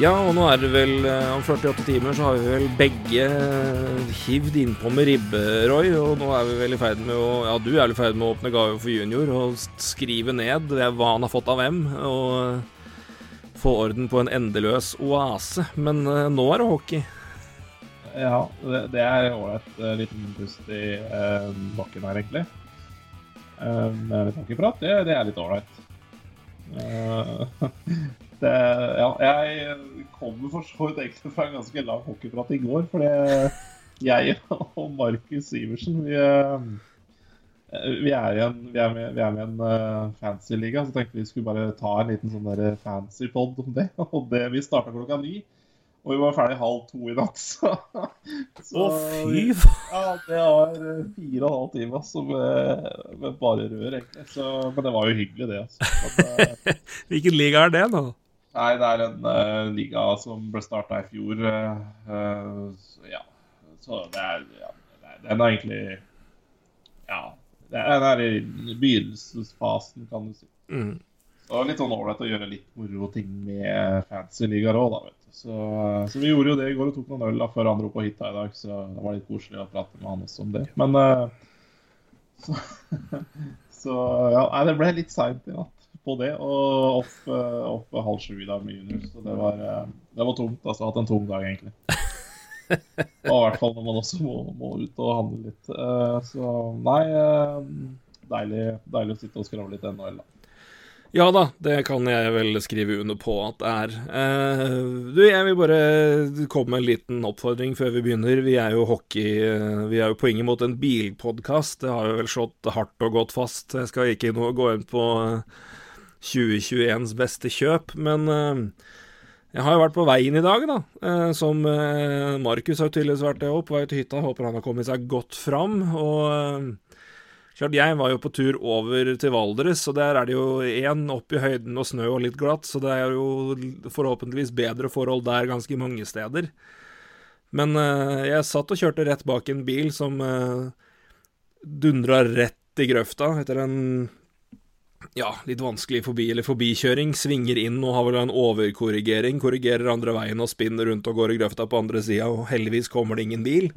Ja, og nå er det vel eh, om 48 timer så har vi vel begge eh, hivd innpå med ribbe, Roy. Og nå er vi vel i ferd med å Ja, du er vel i ferd med å åpne gave for junior og skrive ned hva han har fått av hvem. Og eh, få orden på en endeløs oase. Men nå er det hockey. Ja, det, det er ålreit. Liten pust i eh, bakken her, egentlig. Um, litt hockeyprat, det, det er litt ålreit. Uh, det, ja, jeg kommer for så vidt egentlig fra en ganske lang hockeyprat i går. Fordi jeg og Markus Iversen vi, vi, er en, vi, er med, vi er med en uh, fancy liga, så tenkte vi skulle bare ta en liten sånn der fancy pod om det. Og det, vi starta klokka ni. Og vi var ferdig halv to i natt, så, så Å, fy! Ja, det var fire og en halv time altså, med, med, bare rør, egentlig. Så, men det var jo hyggelig, det. Altså. Hvilken liga er det, da? Nei, det er en uh, liga som ble starta i fjor. Uh, ja, så det er, ja, Den er egentlig Ja, den er i begynnelsesfasen, kan du si. Mm. Så litt sånn ålreit å gjøre litt moro ting med fancy ligaer òg, da. vet du. Så, så, vi gjorde jo det i går og tok noen øl da, før han dro på hytta i dag. Så det var litt koselig å prate med han også om det. Men uh, så, så, ja, det ble litt seint i natt på det. Og opp, uh, opp halv sju i dag med junior. Så det var, uh, det var tungt. Altså hatt en tung dag, egentlig. Og i hvert fall når man også må, må ut og handle litt. så nei, deilig, deilig å sitte og skravle litt NHL, da. Ja da, det kan jeg vel skrive under på at det er. Eh, du, jeg vil bare komme med en liten oppfordring før vi begynner. Vi er jo hockey Vi er jo på ingen måte en bilpodkast. Det har jo vel slått hardt og godt fast. Jeg skal ikke gå inn på 2021s beste kjøp, men eh, jeg har jo vært på veien i dag, da. Eh, som eh, Markus har tydeligvis vært det òg, på vei til hytta. Håper han har kommet seg godt fram. og Klart, Jeg var jo på tur over til Valdres, og der er det jo én opp i høyden og snø og litt glatt, så det er jo forhåpentligvis bedre forhold der ganske mange steder. Men jeg satt og kjørte rett bak en bil som dundra rett i grøfta etter en ja, litt vanskelig forbi- eller forbikjøring. Svinger inn og har vel en overkorrigering, korrigerer andre veien og spinner rundt og går i grøfta på andre sida, og heldigvis kommer det ingen bil.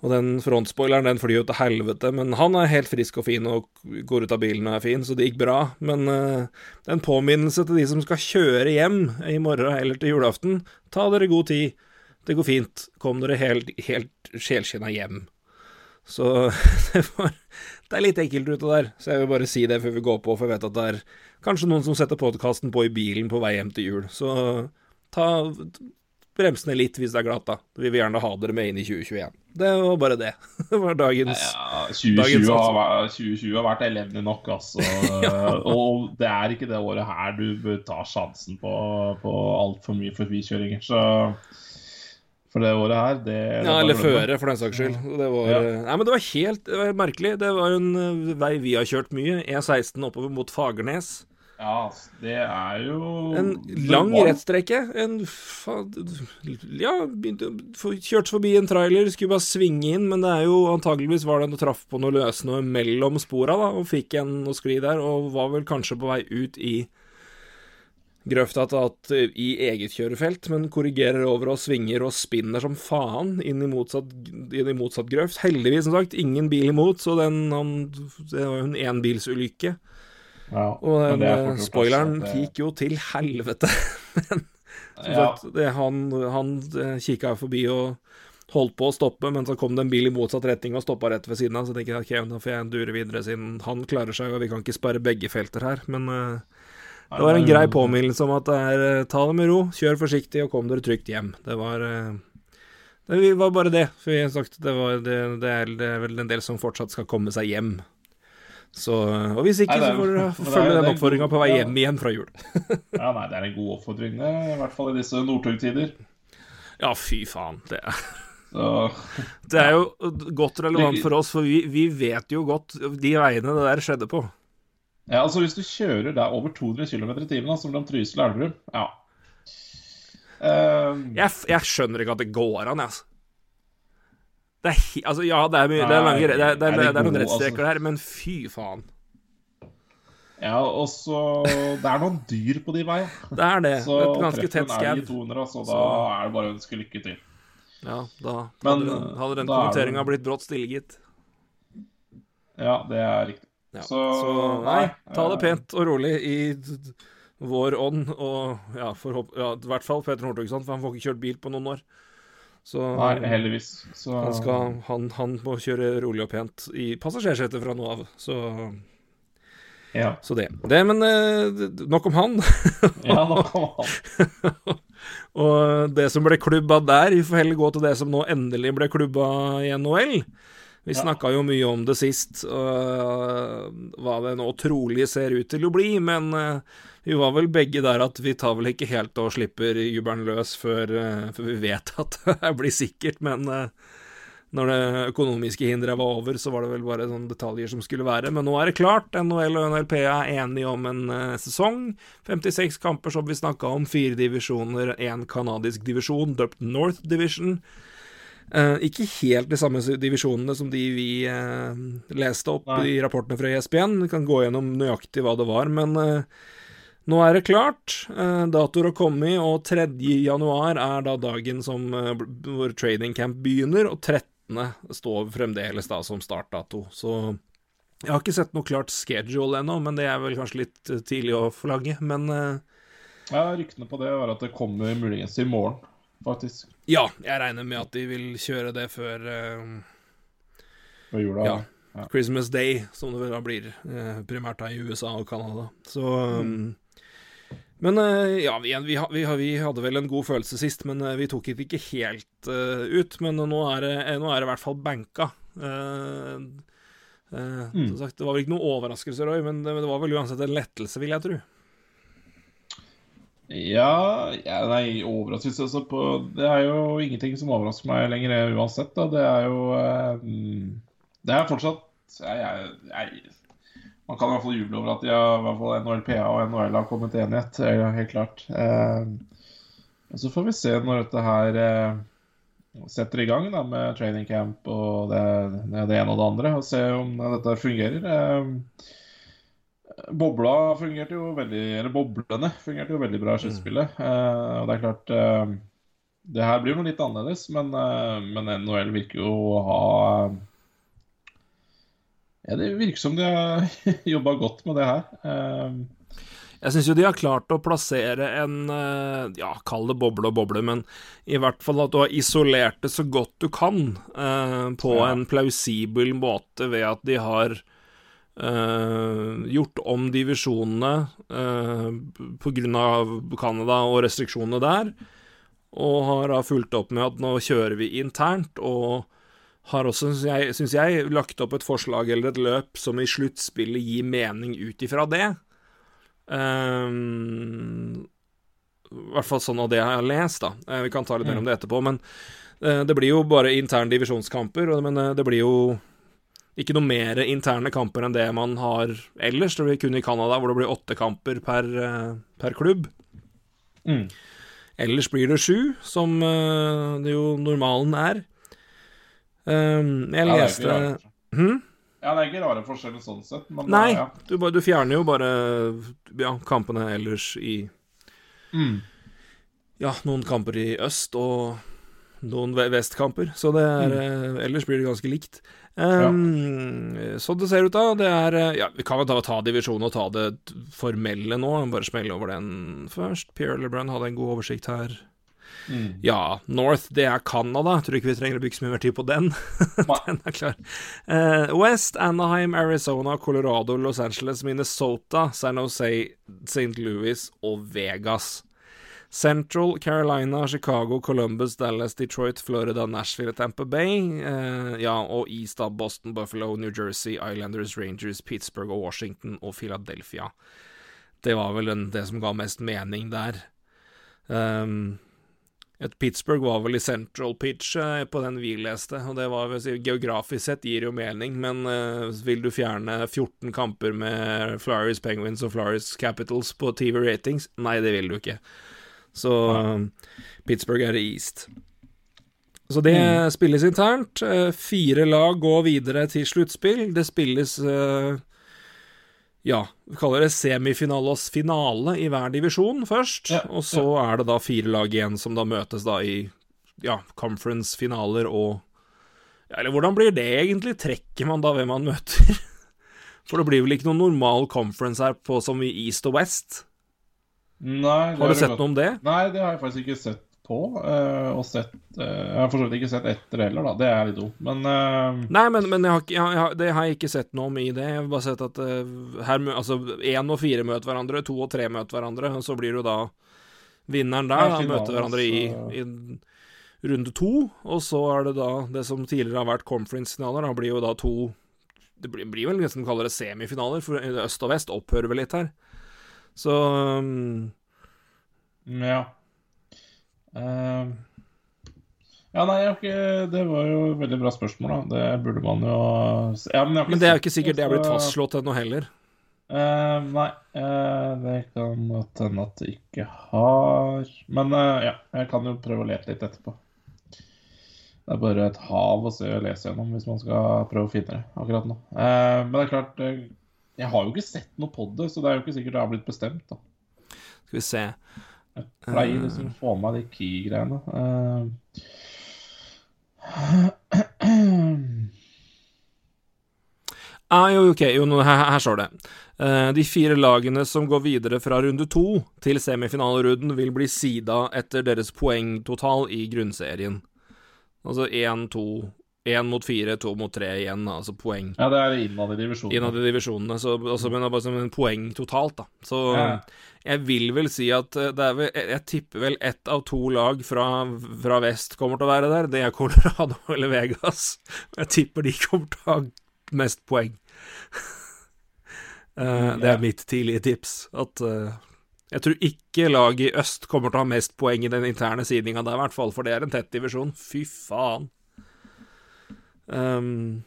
Og den frontspoileren den flyr jo til helvete, men han er helt frisk og fin og går ut av bilen og er fin, så det gikk bra. Men uh, en påminnelse til de som skal kjøre hjem i morgen eller til julaften. Ta dere god tid. Det går fint. Kom dere helt, helt sjelskinna hjem. Så det, var, det er litt ekkelt ute der, så jeg vil bare si det før vi går på, for jeg vet at det er kanskje noen som setter podkasten på i bilen på vei hjem til jul. Så ta bremsene litt hvis det er glatt, da. Vi vil gjerne ha dere med inn i 2021. Det var bare det. Det var dagens ja, 2020, dagens har, 2020 har vært elendig nok, altså. ja. Og det er ikke det året her du bør ta sjansen på, på altfor mye forbikjøringer. Så for det året her, det, det Ja, eller føre, for den saks skyld. Det var, ja. Nei, men det var helt det var merkelig. Det var jo en eh, vei vi har kjørt mye. E16 oppover mot Fagernes. Ja, det er jo En lang rettstrekke. En Ja, kjørte forbi en trailer, skulle bare svinge inn, men det er jo antageligvis var det en traff på noe løse noe mellom spora, da, og fikk en å skli der, og var vel kanskje på vei ut i grøfta tatt at i eget kjørefelt, men korrigerer over og svinger og spinner som faen inn i motsatt, inn i motsatt grøft. Heldigvis, som sagt, ingen bil imot, så den, han, det var jo en enbilsulykke. Ja, og den spoileren det... gikk jo til helvete. men som ja. sagt, det, han, han kikka forbi og holdt på å stoppe, men så kom det en bil i motsatt retning og stoppa rett ved siden av. Så jeg at ok, nå får jeg dure videre, siden han klarer seg, og vi kan ikke sperre begge felter her. Men uh, det var en grei påminnelse om at det er uh, ta det med ro, kjør forsiktig og kom dere trygt hjem. Det var uh, det var bare det. For jeg har sagt, det, var, det, det, er, det er vel en del som fortsatt skal komme seg hjem. Så, og hvis ikke, nei, er, så får dere følge den oppfordringa på vei hjem igjen fra jul. ja, nei, det er en god oppfordring, det. I hvert fall i disse Northug-tider. Ja, fy faen. Det er så, Det er jo godt relevant for oss, for vi, vi, vet jo godt de veiene det der skjedde på. Ja, altså Hvis du kjører der over 200 km i timen, som mellom Trysil og Elverum Ja. Eh, Jeg, jeg skjønner ikke at det går an, jeg, altså. Det er, altså, ja, det er, mye, det er, lange, det er, det er, er noen god, rettstreker altså? der, men fy faen. ja, og så Det er noen dyr på de veiene. Det er det. Så Et ganske tett skau. 200, altså, da Så- er det bare å ønske lykke til. Ja, da Men, hadde, den- hadde den da er kommenteringa blitt brått stille, gitt. Ja, det er riktig. Ja. Så, Så, nei, ta det eh, pent og rolig i vår ånd, og ja, ja, i hvert fall Peter Northug, for han får ikke kjørt bil på noen år. Så Nei, heldigvis. Så han, skal, han, han må kjøre rolig og pent i passasjersetet fra nå av. Så, Ja, så det. det. Men eh, nok om han. ja nok om han. Og det som ble klubba der, vi får heller gå til det som nå endelig ble klubba i NHL. Vi Ja. snakka jo mye om det sist, og hva det nå trolig ser ut til å bli, men eh, vi var vel begge der at vi tar vel ikke helt og slipper jubelen løs før, eh, før vi vet at det blir sikkert, men eh, når det økonomiske hinderet var over, så var det vel bare sånne detaljer som skulle være. Men nå er det klart. NHL og NLP er enige om en sesong. 56 kamper som vi snakka om. Fire divisjoner, én kanadisk divisjon, døpt North Division. Eh, ikke helt de samme divisjonene som de vi eh, leste opp Nei. i rapportene fra ESPN. Vi kan gå gjennom nøyaktig hva det var, men eh, nå er det klart. Datoer har kommet, og 3. januar er da dagen som hvor trading camp begynner, og 13. står fremdeles da som startdato. Så jeg har ikke sett noe klart schedule ennå, men det er vel kanskje litt tidlig å flagge. Men Ja, ryktene på det var at det kommer muligens i morgen, faktisk. Ja, jeg regner med at de vil kjøre det før uh, jula. Ja. Christmas Day, som det vel da blir, Uh, primært da i USA og Canada. Så um, Men uh, ja, vi, vi, vi, vi hadde vel en god følelse sist, men vi tok det ikke helt ut. Men nå er, det, nå er det i hvert fall banka. Eh, Som sagt, det var vel ikke noen overraskelse, Roy, men det, det var vel uansett en lettelse, vil jeg tro. Ja, ja Nei, overraskelse altså på Det er jo ingenting som overrasker meg lenger uansett. Da. Det er jo eh, Det er fortsatt jeg, jeg, Man kan i hvert fall juble over at de har, i hvert fall NHLPA og NHL har kommet til enighet. Er helt klart. Eh, så får vi se når dette her eh, setter i gang da, med training camp og det, det ene og det andre, og se om dette fungerer. Eh, Bobla fungerte jo veldig Eller boblene fungerte jo veldig bra i sluttspillet. Eh, og det er klart eh, Det her blir noe litt annerledes, men, eh, men NHL virker jo å ha Ja, det virker som de har jobba godt med det her. Jeg syns jo de har klart å plassere en Ja, kall det boble og boble, men i hvert fall at du har isolert det så godt du kan på Ja. en plausibel måte ved at de har eh, gjort om divisjonene uh, pga. Canada og restriksjonene der, og har da fulgt opp med at nå kjører vi internt, og har også, syns jeg, jeg, lagt opp et forslag eller et løp som i sluttspillet gir mening ut ifra det. Ehm, I hvert fall sånn av det jeg har lest, da. Uh, vi kan ta litt mer om det etterpå. Men uh, det blir jo bare interne divisjonskamper, men eh, det blir jo ikke noe mer interne kamper enn det man har ellers. Det blir kun i Canada, hvor det blir åtte kamper per, eh, per klubb. mm. Ellers blir det sju, som eh, det jo normalen er. Ehm, jeg leste. Hm? Ja, det er ikke rare forskjeller sånn sett, men Nei, ja. du, du fjerner jo bare ja, kampene ellers i Mm. Ja, noen kamper i øst og noen vestkamper, så det er eh, Ellers blir det ganske likt. Um, Så det ser ut da. Det er eh, Ja, vi kan jo ta, ta divisjonen og ta det formelle nå. Bare smelle over den først. Pierre LeBrun hadde en god oversikt her. Mm. Ja, North, det er Canada. Tror ikke vi trenger å bruke så mye mer tid på den. Den er klar. Uh, West, Anaheim, Arizona, Colorado, Los Angeles, Minnesota, San Jose, St. Louis og Vegas. Central, Carolina, Chicago, Columbus, Dallas, Detroit, Florida, Nashville, Tampa Bay. Eh, ja, og East av Boston, Buffalo, New Jersey, Islanders, Rangers, Pittsburgh og Washington og Philadelphia. Det var vel den, det som ga mest mening der. Um, et Pittsburgh var vel i central pitch eh, på den vi leste, og det var vel, geografisk sett gir jo mening, men eh, vil du fjerne 14 kamper med Flyers Penguins og Flyers Capitals på TV ratings? Nei, det vil du ikke. Så Pittsburgh er i East. Så det Mm. spilles internt. Eh, Fire lag går videre til sluttspill. Det spilles eh, ja, vi kaller det semifinale og finale i hver divisjon først. Ja, og så er det da fire lag igjen som da møtes da i ja, conference-finaler og ja, Eller hvordan blir det egentlig? Trekker man da hvem man møter? For det blir vel ikke noen normal conference her på som i East og West? Nei, Har du sett noe om det? Nei, det har jeg faktisk ikke sett på. eh, og sett eh, Jeg har for så vidt ikke sett etter heller, da. Det er litt dumt. Men uh... Nei, men, men jeg har jeg, har- det har jeg ikke sett noe om i det. Jeg har bare sett at uh, her Altså, én og fire møter hverandre, to og tre møter hverandre, og så blir du da vinneren der. Da, møter hverandre i, i runde to, og så er det da det som tidligere har vært conference-finaler, da blir jo da to Det blir, blir vel nesten kaller det semifinaler, for øst og vest opphører vel litt her. Så um, ja. Uh... ja, nei, ikke Det var jo et veldig bra spørsmål, da. Det burde man jo ja, Men, Men det er jo ikke sikkert det er blitt fastslått ennå heller. Uh, nei, uh, det kan godt hende at det ikke har Men uh, ja, jeg kan jo prøve å lete litt etterpå. Det er bare et hav å se og lese gjennom hvis man skal prøve å finne det akkurat nå. Men det er klart Jeg har jo ikke sett noe på det, så det er jo ikke sikkert det har blitt bestemt. da. Skal vi se. Jeg pleier liksom å få med meg de key-greiene. Eh, Ah, jo, ok, jo, her, her står det. Eh, de fire lagene som går videre fra runde to til semifinaleruden, vil bli sida etter deres poengtotal i grunnserien. Altså én, to Én mot fire, to mot tre igjen, altså poeng. ja, det er innad i divisjonene. Innad i divisjonene, så altså, men bare som en poeng totalt, da. Så Ja. jeg vil vel si at eh, det er vel Jeg, tipper vel ett av to lag fra, fra vest kommer til å være der. Det er Colorado eller Vegas. Jeg tipper de kommer til å ha mest poeng. Eh, det er mitt tidlige tips. At uh, jeg tror ikke laget i øst kommer til å ha mest poeng i den interne sidinga der, i hvert fall, for det er en tett divisjon. Fy faen. Um,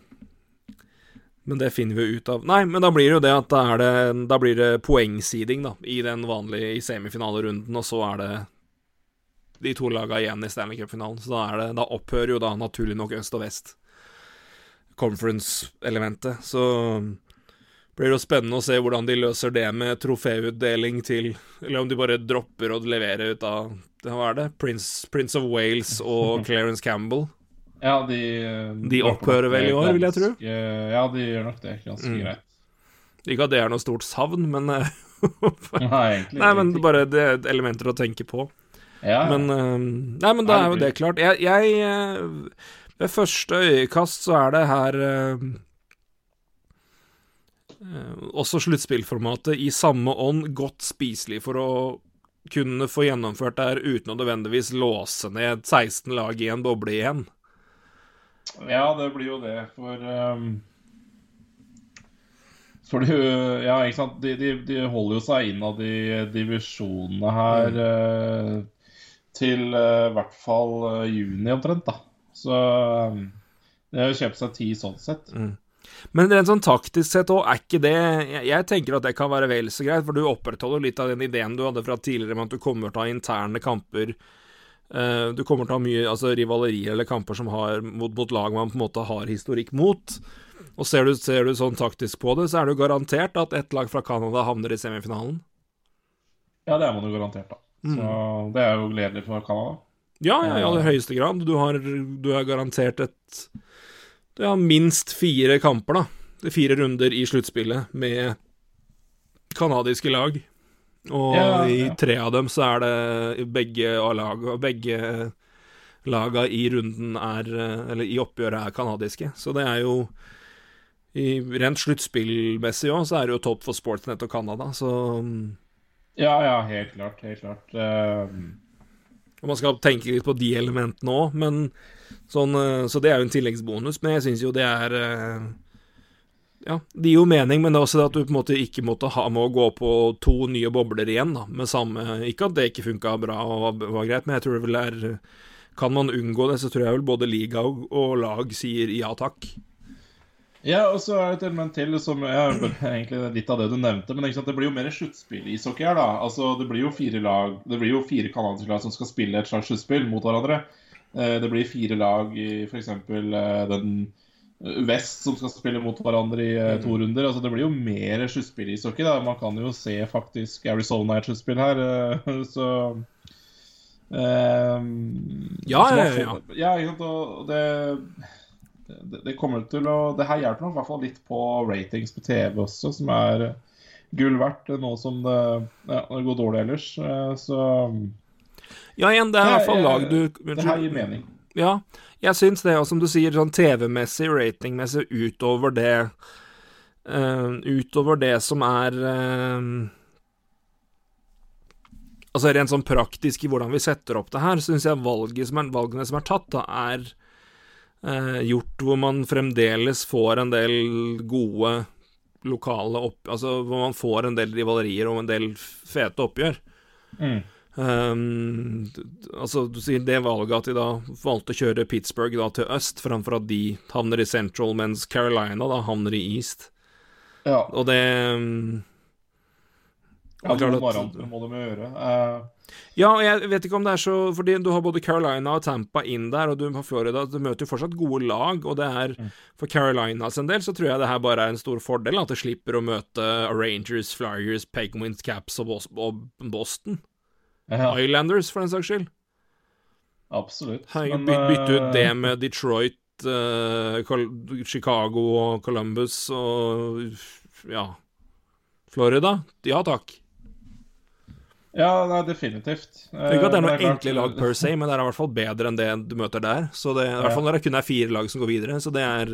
men det finner vi jo ut av Nei, men da blir det jo det at da, er det, da blir det poengsiding, da, i den vanlige i semifinalerunden, og så er det de to laga igjen i Stanley Cup-finalen. Så da, det, da opphører jo da naturlig nok øst og vest conference-elementet. Så blir det jo spennende å se hvordan de løser det med troféutdeling til Eller om de bare dropper å levere ut av Hva er det? Prince, Prince of Wales og Clarence Campbell. Ja, de De opphører vel i år, vil jeg tro? Ja, de gjør nok det. Ganske Mm. greit. Ikke at det er noe stort savn, men eh, Nei, egentlig Nei, men bare det er elementer å tenke på. ja, Men eh, Nei, men da er jo det klart. Jeg, jeg eh, Ved første øyekast så er det her eh, eh, Også sluttspillformatet i samme ånd godt spiselig for å kunne få gjennomført det her uten å nødvendigvis låse ned 16 lag i en boble igjen. Ja, det blir jo det, for um, For de, ja, ikke sant. De, de, de holder jo seg innad i divisjonene her Mm. uh, til eh, i hvert fall uh, juni omtrent, da. Så um, det er jo å kjøpe seg tid sånn sett. Men rent sånn taktisk sett òg, er ikke det jeg, jeg tenker at det kan være vel så greit, for du opprettholder litt av den ideen du hadde fra tidligere med at du kommer til å ha interne kamper. Eh, du kommer til å ha mye altså rivalerier eller kamper som har mot, mot lag man på en måte har historikk mot. Og ser du, ser du sånn taktisk på det, så er det jo garantert at ett lag fra Canada havner i semifinalen. Ja, det er man jo garantert, da. Mm. Så det er jo gledelig for Canada. Ja, ja, i aller høyeste grad. Du har, du har garantert et Du har minst fire kamper, da. Fire runder i sluttspillet med canadiske lag. Og Ja, i tre av dem så er det begge A-lag og begge laga i runden er Eller i oppgjøret er canadiske. Så det er jo i Rent sluttspillmessig òg, så er det jo topp for Sportsnet og Canada, så Ja, ja, helt klart. Helt klart. Uh... Og man skal tenke litt på de elementene òg, men sånn eh, Så det er jo en tilleggsbonus, men jeg syns jo det er eh, ja, det gir jo mening, men det er også det at du på en måte ikke måtte ha med å gå på to nye bobler igjen, da, med samme Ikke at det ikke funka bra og var, greit, men jeg tror det vel er Kan man unngå det, så tror jeg vel både liga og, og lag sier ja takk. Ja, og så er det et element til som er egentlig litt av det du nevnte. Men det blir jo mer sluttspill i ishockey her, da. Altså, det blir jo fire lag Det blir jo fire kanadiske lag som skal spille et slags sluttspill mot hverandre. Eh, det blir fire lag i f.eks. den Vest som skal spille mot hverandre i uh, to runder. Altså, det blir jo mer sluttspill i ishockey. Man kan jo se faktisk Arizona i et sluttspill her, uh, så uh, Ja, ja, ja. ja, Og det, det, det, kommer til å Det her hjelper nok i hvert fall litt på ratings på TV også, som er gull verdt nå som det, ja, det går dårlig ellers. Så Ja, igjen, det er i hvert fall lag du Det her gir mening. Ja, jeg syns det, og som du sier, sånn TV-messig, ratingmessig, utover det uh, Utover det som er uh, Altså rent sånn praktisk i hvordan vi setter opp det her, syns jeg valget som er, valgene som er tatt, da, er uh, gjort hvor man fremdeles får en del gode lokale opp... Altså hvor man får en del rivalerier og en del fete oppgjør. Mm. Um, altså, du sier det valget at de da valgte å kjøre Pittsburgh da til øst, framfor at de havner i Central, mens Carolina da havner i East. Ja. Og det um, Ja, det må, at, må de gjøre. Uh, ja, jeg vet ikke om det er så Fordi du har både Carolina og Tampa inn der, og du har Florida. Du møter jo fortsatt gode lag, og det er mm. For Carolinas en del så tror jeg det her bare er en stor fordel, at de slipper å møte Rangers, Flyers, Penguins, Caps og Boston. Ja. Islanders, for den saks skyld. Absolutt. Men, by, bytte ut det med Detroit, uh, Chicago og Columbus og ja Florida. Ja takk. Ja, nei, definitivt. Ikke at det er noe enkle lag per se, men det er i hvert fall bedre enn det du møter der. Så det, I hvert fall når det kun er fire lag som går videre, så det er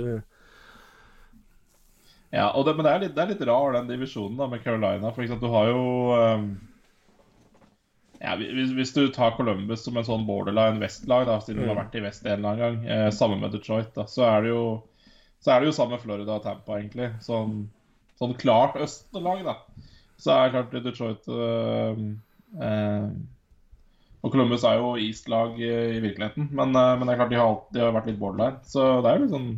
Ja, det, men det er, litt, det er litt rar, den divisjonen da med Carolina. For eksempel, du har jo um, ja, hvis, hvis, du tar Columbus som en sånn borderline-vestlag, da, siden mm. de har vært i Vest en eller annen gang, eh, sammen med Detroit, da, så er det jo så er det jo sammen med Florida og Tampa, egentlig. Sånn, sånn klart østlag, da. Så er det klart Detroit øh, øh, Og Columbus er jo East-lag i, i, virkeligheten, men, øh, men, det er klart de har, de har vært litt borderline. Så det er jo litt sånn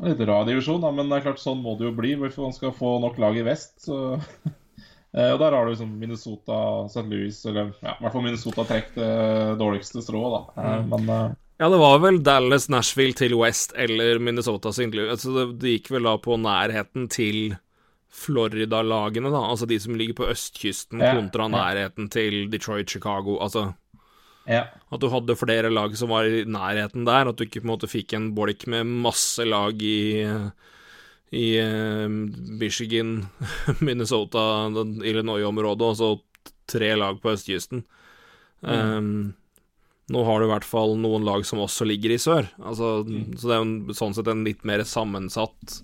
en litt rar divisjon, da, men det er klart sånn må det jo bli Hvorfor man skal få nok lag i vest. Så Eh, og der har du liksom Minnesota, St. Louis Eller ja, i hvert fall Minnesota trekk det dårligste strået, da. Eh, mm. Men eh, ja, det var vel Dallas, Nashville til West eller Minnesota St. Louis. Altså, det, det, gikk vel da på nærheten til Florida-lagene, da. Altså de som ligger på østkysten, ja, kontra nærheten til Detroit, Chicago. Altså ja. At du hadde flere lag som var i nærheten der. At du ikke på en måte fikk en bolk med masse lag i i eh, Michigan, Minnesota, Illinois-området, og så tre lag på østkysten. Mm. Um, nå har du i hvert fall noen lag som også ligger i sør. Altså, mm. Så det er jo sånn sett en litt mer sammensatt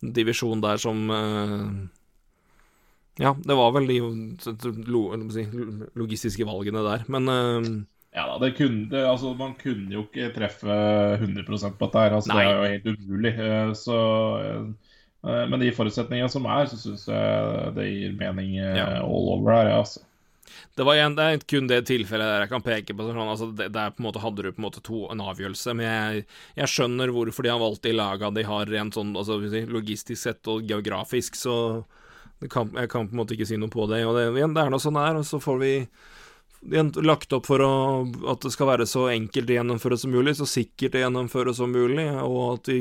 divisjon der som uh, Ja, det var vel de logistiske valgene der, men uh, ja da, det kunne, altså, Man kunne jo ikke treffe 100% på dette. her, altså, Det er jo helt umulig. Eh, så, eh, men de forutsetningene som er, så syns jeg det gir mening eh, ja. all over her. altså. Det, var en, det er kun det tilfellet der jeg kan peke på. Sånn, altså det, der på en måte hadde du på en måte to, en avgjørelse. Men jeg, jeg skjønner hvorfor de har valgt de laga de har rent sånn altså, logistisk sett og geografisk, så kan, jeg kan på en måte ikke si noe på det. Og det, det er nå sånn det er, og så får vi lagt opp for å, at det skal være så enkelt å gjennomføre som mulig, så sikkert å gjennomføre som mulig, og at de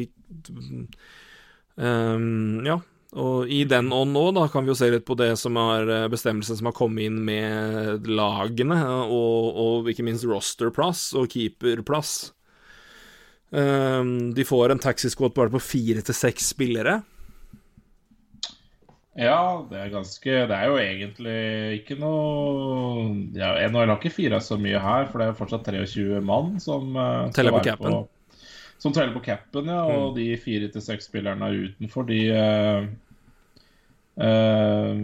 um, Ja. Og i den ånd nå, da, kan vi jo se litt på det som er eh, bestemmelsen som har kommet inn med lagene, og, og ikke minst rosterplass og keeperplass. Um, de får en taxisquat bare på fire til seks spillere. Ja, det er ganske Det er jo egentlig ikke noe ja, NHL har ikke fira så mye her, for det er fortsatt 23 mann som uh, teller på capen. Som teller på capen, ja. Og mm. de fire til seks spillerne er utenfor, de uh, uh,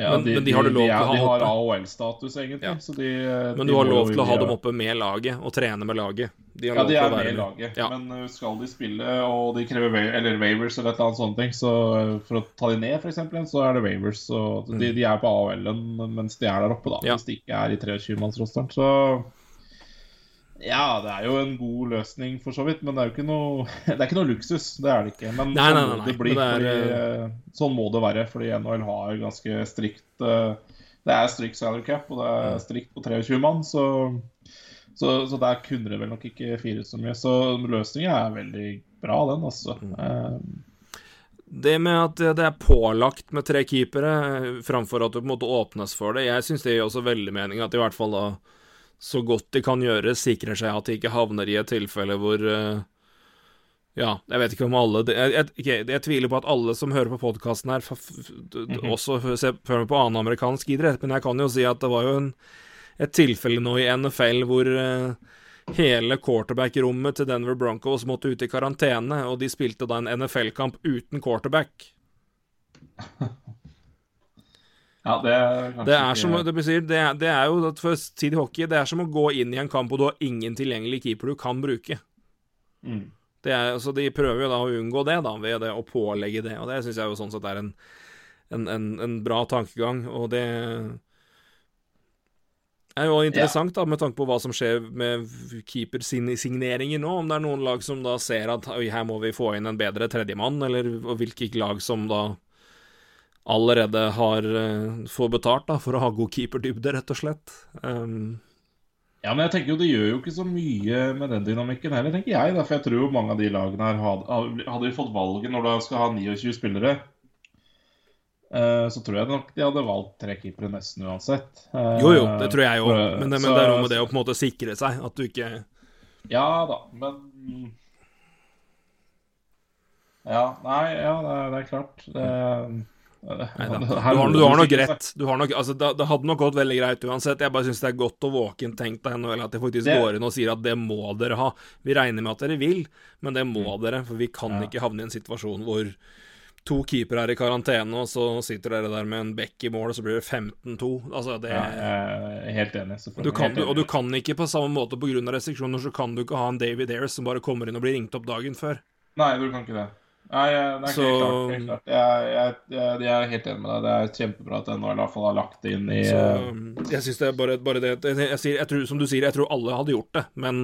Ja, Men- men de har du lov til å ha De har oppe. AHL-status, egentlig. Ja. Så de, eh, Men de du har lov til å ha dem oppe med laget, og trene med laget. De har Ja, de er med i laget. Ja. Men uh, skal de spille, og de krever wa eller waivers eller et eller annet sånt, så uh, for å ta de ned, f.eks., så er det waivers. Så de, de er på AHL-en mens de er der oppe, da. Mm. Hvis de ikke er i 23-mannsrosteren. Så ja, det er jo en god løsning for så vidt, men det er jo ikke noe Det er ikke noe luksus, det er det ikke. Men Nei, sånn nei, nei, det blir, det er, fordi, uh, sånn må det være, fordi NHL har ganske strikt uh, Det er strikt salary cap, og det Mm. er strikt på 23 mann, så så, så der kunne det vel nok ikke fires så mye. Så løsningen er veldig bra, den, altså. Mm. Eh, Det med at det er pålagt med tre keepere, eh, framfor at det på en måte åpnes for det, jeg syns det gir også veldig mening at i hvert fall da, så godt de kan gjøre, sikrer seg at de ikke havner i et tilfelle hvor eh, Ja, jeg vet ikke om alle jeg, jeg, ok, jeg tviler på at alle som hører på podkasten her, d- også hører på annen amerikansk idrett, men jeg kan jo si at det var jo en, et tilfelle nå i NFL hvor uh, hele quarterback-rommet til Denver Broncos måtte ut i karantene, og de spilte da en NFL-kamp uten quarterback. ja, det er Det er som det det er, det er jo at for tid hockey, det er som å gå inn i en kamp og du har ingen tilgjengelig keeper du kan bruke. mm. Det er, så De prøver jo da å unngå det, da, ved det å pålegge det. Og det syns jeg jo sånn sett er en, en, en, en bra tankegang, og det er jo interessant da, med tanke på hva som skjer med keepersigneringer nå. Om det er noen lag som da ser at her må vi få inn en bedre tredjemann, eller hvilke lag som da allerede har uh, får betalt da, for å ha god keeperdybde, rett og slett. Um, Ja, men jeg tenker jo det gjør jo ikke så mye med den dynamikken heller, tenker jeg. da, For jeg tror jo mange av de lagene her hadde, hadde de fått valget når du skal ha 29 spillere, eh, så tror jeg nok de hadde valgt tre keepere nesten uansett. Eh, jo, jo, det tror jeg jo, men, men det er noe med det å på en måte sikre seg, at du ikke Ja da, men Ja, nei, ja, det er, det er klart. Det, Nei da. Du har, du har nok rett. Du har nok, altså, det, det hadde nok gått veldig greit uansett. Jeg bare syns det er godt og våkent tenkt av NHL at de faktisk Det- går inn og sier at det må dere ha. Vi regner med at dere vil, men det må Mm. dere. For vi kan Ja. ikke havne i en situasjon hvor to keepere er i karantene, og så sitter dere der med en bekk i mål, og så blir det 15-2. Altså, det Ja, jeg er helt enig. du kan, Helt enig. og du kan ikke på samme måte pga. restriksjoner, så kan du ikke ha en David Ayres som bare kommer inn og blir ringt opp dagen før. Nei, du kan ikke det. Nei, det er Så- klart. Helt klart. Jeg, jeg, jeg, jeg er helt enig med deg. Det er kjempebra at NHL i hvert fall har lagt det inn i Så eh, um, jeg syns det er bare, bare det tror, Som du sier, jeg tror alle hadde gjort det, men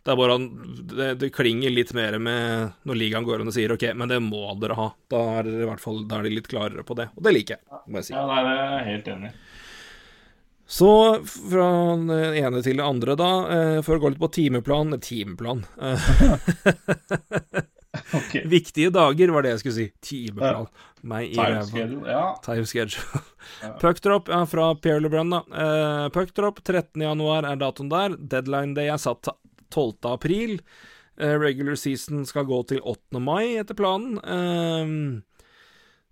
det er bare det, det klinger litt mer med når ligaen går inn og sier OK, men det må dere ha. Da er, i hvert fall, da er de litt klarere på det, og det liker jeg. må jeg si. Ja, nei, det er jeg helt enig. Så fra den ene til det andre, da, eh, for å gå litt på timeplan Timeplan. Eh, Ok. viktige dager var det jeg skulle si. Timeplan. Meg i Time ræva. schedule, ja. Time schedule. Ja. Puckdrop ja, fra Pierre LeBrun, da. Uh, Puckdrop 13. januar er datoen der. Deadline day er satt til 12. april. Eh, regular season skal gå til 8. mai, etter planen. Uh,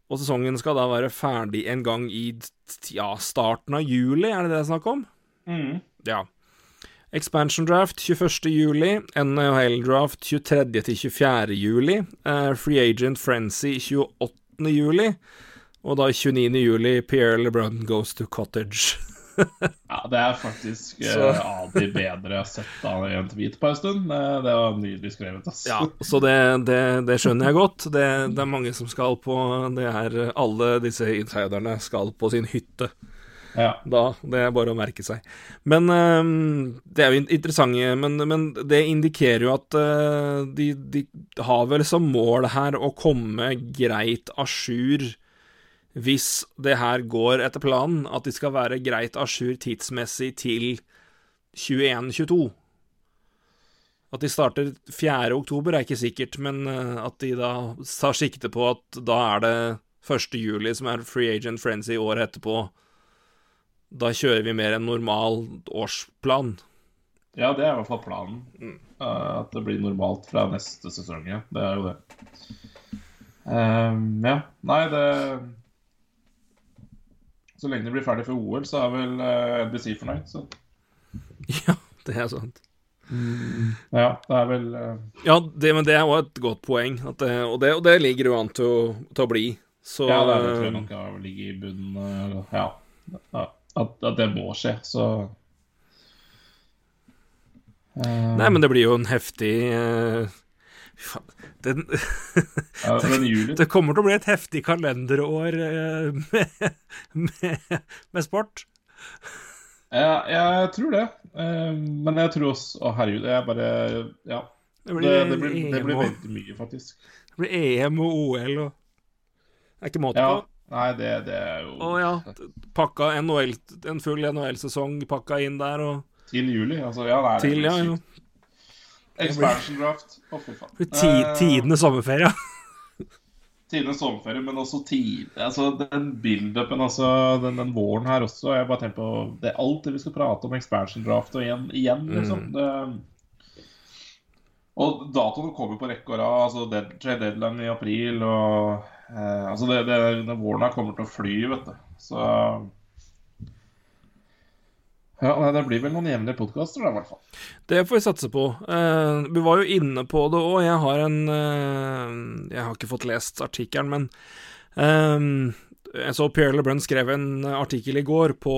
og sesongen skal da være ferdig en gang i ja, starten av juli, er det det det er snakk om? Mm. Ja. Expansion draft 21. juli, NHL draft 23. til 24. juli, eh, Free Agent Frenzy 28. juli, og da 29. juli Pierre LeBrun goes to cottage. Ja, det er faktisk uh, av de bedre jeg har sett av en tweet på en stund. Eh, Det var nydelig skrevet, ass. Ja, så det, det, det skjønner jeg godt. Det, det er mange som skal på Det er alle disse insiderne skal på sin hytte. Ja. da. Det er bare å merke seg. Men øhm, Det er jo interessant, men, men det indikerer jo at øh, de, de har vel som mål her å komme greit a jour hvis det her går etter planen, at de skal være greit a jour tidsmessig til 21-22. At de starter 4. oktober er ikke sikkert, men øh, at de da tar sikte på at da er det 1. juli som er free agent frenzy året etterpå da kjører vi mer en normal årsplan. ja, det er i hvert fall planen. Mm. Uh, At det blir normalt fra neste sesong, ja. Det er jo det. Um, ja. Nei, det Så lenge det blir ferdig for OL, så er vel uh, NBC fornøyd, så Ja, det er sant. Ja, det er vel uh... Ja, det, men det er jo et godt poeng, det, og, det, og det ligger jo an til å, til å bli. Så Ja, det er tror jeg nok ligger i bunnen. eh, Ja. ja. At, at det må skje, så uh... Nei, men det blir jo en heftig uh... Den, ja, det kommer til å bli et heftig kalenderår eh, med, med, med sport. Ja, jeg tror det. Men jeg tror også Å, herregud, jeg bare Ja. Det Det, blir, det, blir, det blir veldig mye, faktisk. det blir EM og OL og Det er ikke måte Ja. Nei, det, det er jo Å ja. Pakka NHL, en full NHL-sesong pakka inn der, og Til juli. Altså, ja, nei, det til, det ja, ja. sykt. Expansion draft. Å, fy faen. Ti, Eh, tidenes sommerferie. Tidenes sommerferie, men også tid Altså, den build-upen, altså, den, den våren her også Jeg bare tenker på Det er alt det vi skal prate om expansion draft og igjen, igjen liksom. Mm. Det, og datoene kommer på rekke og rad. Altså, dead, deadline i april og eh, Altså, det, det, det her kommer til å fly, vet du. Så Ja, nei, det blir vel noen jevnlige podkaster, i hvert fall. Det får vi satse på. Eh, vi var jo inne på det òg. Jeg har en eh, Jeg har ikke fått lest artikkelen, men eh, jeg så Pierre LeBrun skrev en artikkel i går på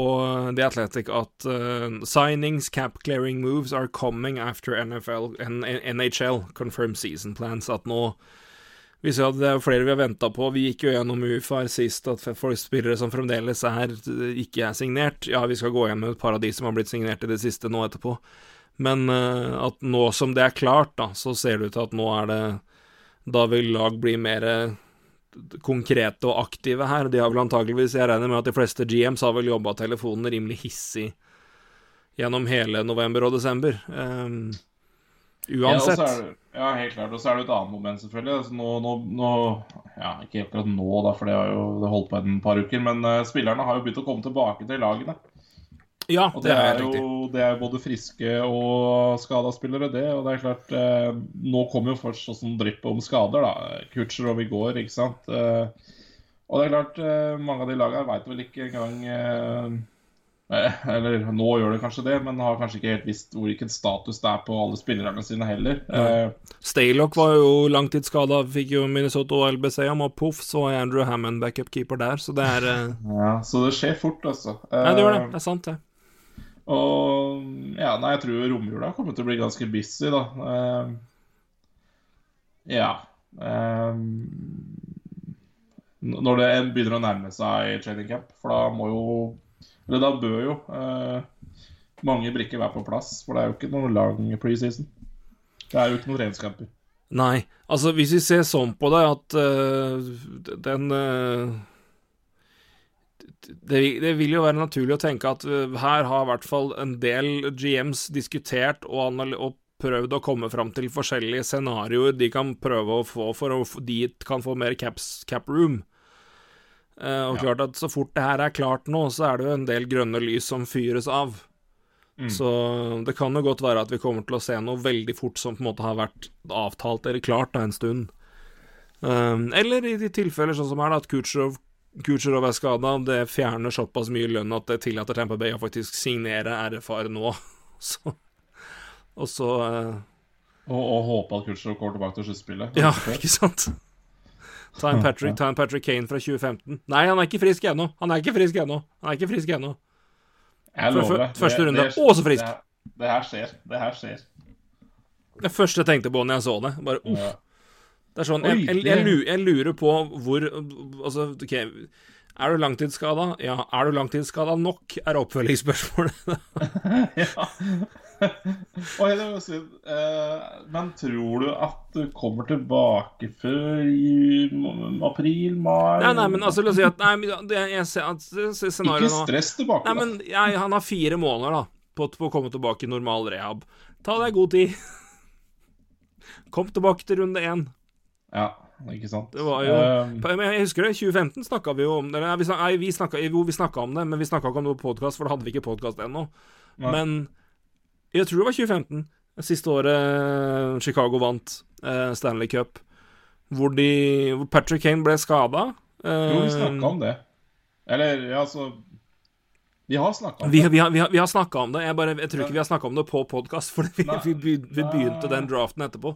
The Athletic at uh, signings, cap clearing moves are coming after NFL NHL confirmed season plans. At nå vi ser at det er flere vi har venta på. Vi gikk jo gjennom UFA sist, at folk spillere som fremdeles er, ikke er signert Ja, vi skal gå igjen med et par av de som har blitt signert i det siste nå etterpå. Men eh, at nå som det er klart, da, så ser det ut til at nå er det Da vil lag bli mer eh, konkrete og aktive her. De har vel antakeligvis Jeg regner med at de fleste GMs har vel jobba telefonen rimelig hissig gjennom hele november og desember. Um, uansett. Ja, ja, helt klart. Og så er det et annet moment, selvfølgelig. Altså, nå, nå, nå Ja, ikke akkurat nå, da, for det har jo det holdt på en par uker. Men uh, spillerne har jo begynt å komme tilbake til lagene. ja, Og det det er er jo det er både friske og skada spillere, det. Og det er klart uh, Nå kommer jo først sånn drypp om skader, da. Kutcher i går, ikke sant. Uh, og det er klart, mange av de lagene veit vel ikke engang Eller nå gjør det kanskje det, men har kanskje ikke helt visst hvilken status det er på alle spillerne sine heller. Ja. Staylock var jo langtidsskada, fikk jo Minnesota og LBC om, og poff, så er Andrew Hammond backup-keeper der, så det er eh, ja, så det skjer fort, altså. Ja, det gjør det. Eh, Det er sant, det. Og ja, nei, jeg tror romjula kommer til å bli ganske busy, da. Eh, ja. Eh, når det begynner å nærme seg training camp, for da må jo Eller da bør jo eh, mange brikker være på plass, for det er jo ikke noen lang preseason. Det er jo ikke noen treningskamper. Nei, altså hvis vi ser sånn på det at uh, den uh, det, det vil jo være naturlig å tenke at uh, her har i hvert fall en del GMs diskutert og, og prøvd å komme fram til forskjellige scenarioer de kan prøve å få for å de kan få mer caps, cap room. Eh, og klart at så fort det her er klart nå, så er det jo en del grønne lys som fyres av. Mm. Så det kan jo godt være at vi kommer til å se noe veldig fort som på en måte har vært avtalt eller klart da en stund. Um, eller i de tilfeller sånn som her, da, at Kucherov, Kucherov er skada, det fjerner såpass mye lønn at det tillater Tampa Bay å faktisk signere RFR nå. Så, og så uh... Og, og håpe at Kucherov går tilbake til sluttspillet. Ja, ikke sant? Ta en Patrick, ta en Patrick Kane fra 2015. Nei, han er ikke frisk ennå. Han er ikke frisk ennå. Han er ikke frisk ennå. Jeg lover det. første runde. Å, så frisk. Det, det her skjer. Det her skjer. Det første jeg tenkte på når jeg så det, bare uff. Ja. Det er sånn, jeg, jeg, jeg, jeg lurer på hvor Altså, OK, er du langtidsskada? Ja. Er du langtidsskada nok, er oppfølgingsspørsmålet. ja. Var. Eh, men tror du at du kommer tilbake før i april, mai Nei, nei, men altså, la oss si at Nei, det, jeg ser at det Ikke stress tilbake, Nei, men jeg, han har fire måneder, da, på, på å komme tilbake i normal rehab. Ta deg god tid. Kom tilbake til runde én. Ja, ikke sant. Det var jo um, jeg husker det, i 2015 snakka vi jo om det. Nei, vi snak, snakka, jo, vi snakka om det, men vi snakka ikke om det på podkast, for da hadde vi ikke podkast ennå. Men jeg tror det var 2015, siste året Chicago vant eh, Stanley Cup, hvor, de, hvor Patrick Kane ble skada. jo, vi snakka om det. Eller, altså Vi har snakka om Vi, det. vi, har- vi, har- vi har om det. Jeg, bare, jeg tror ikke vi har snakka om det på podkast, for vi, vi, vi begynte den draften etterpå.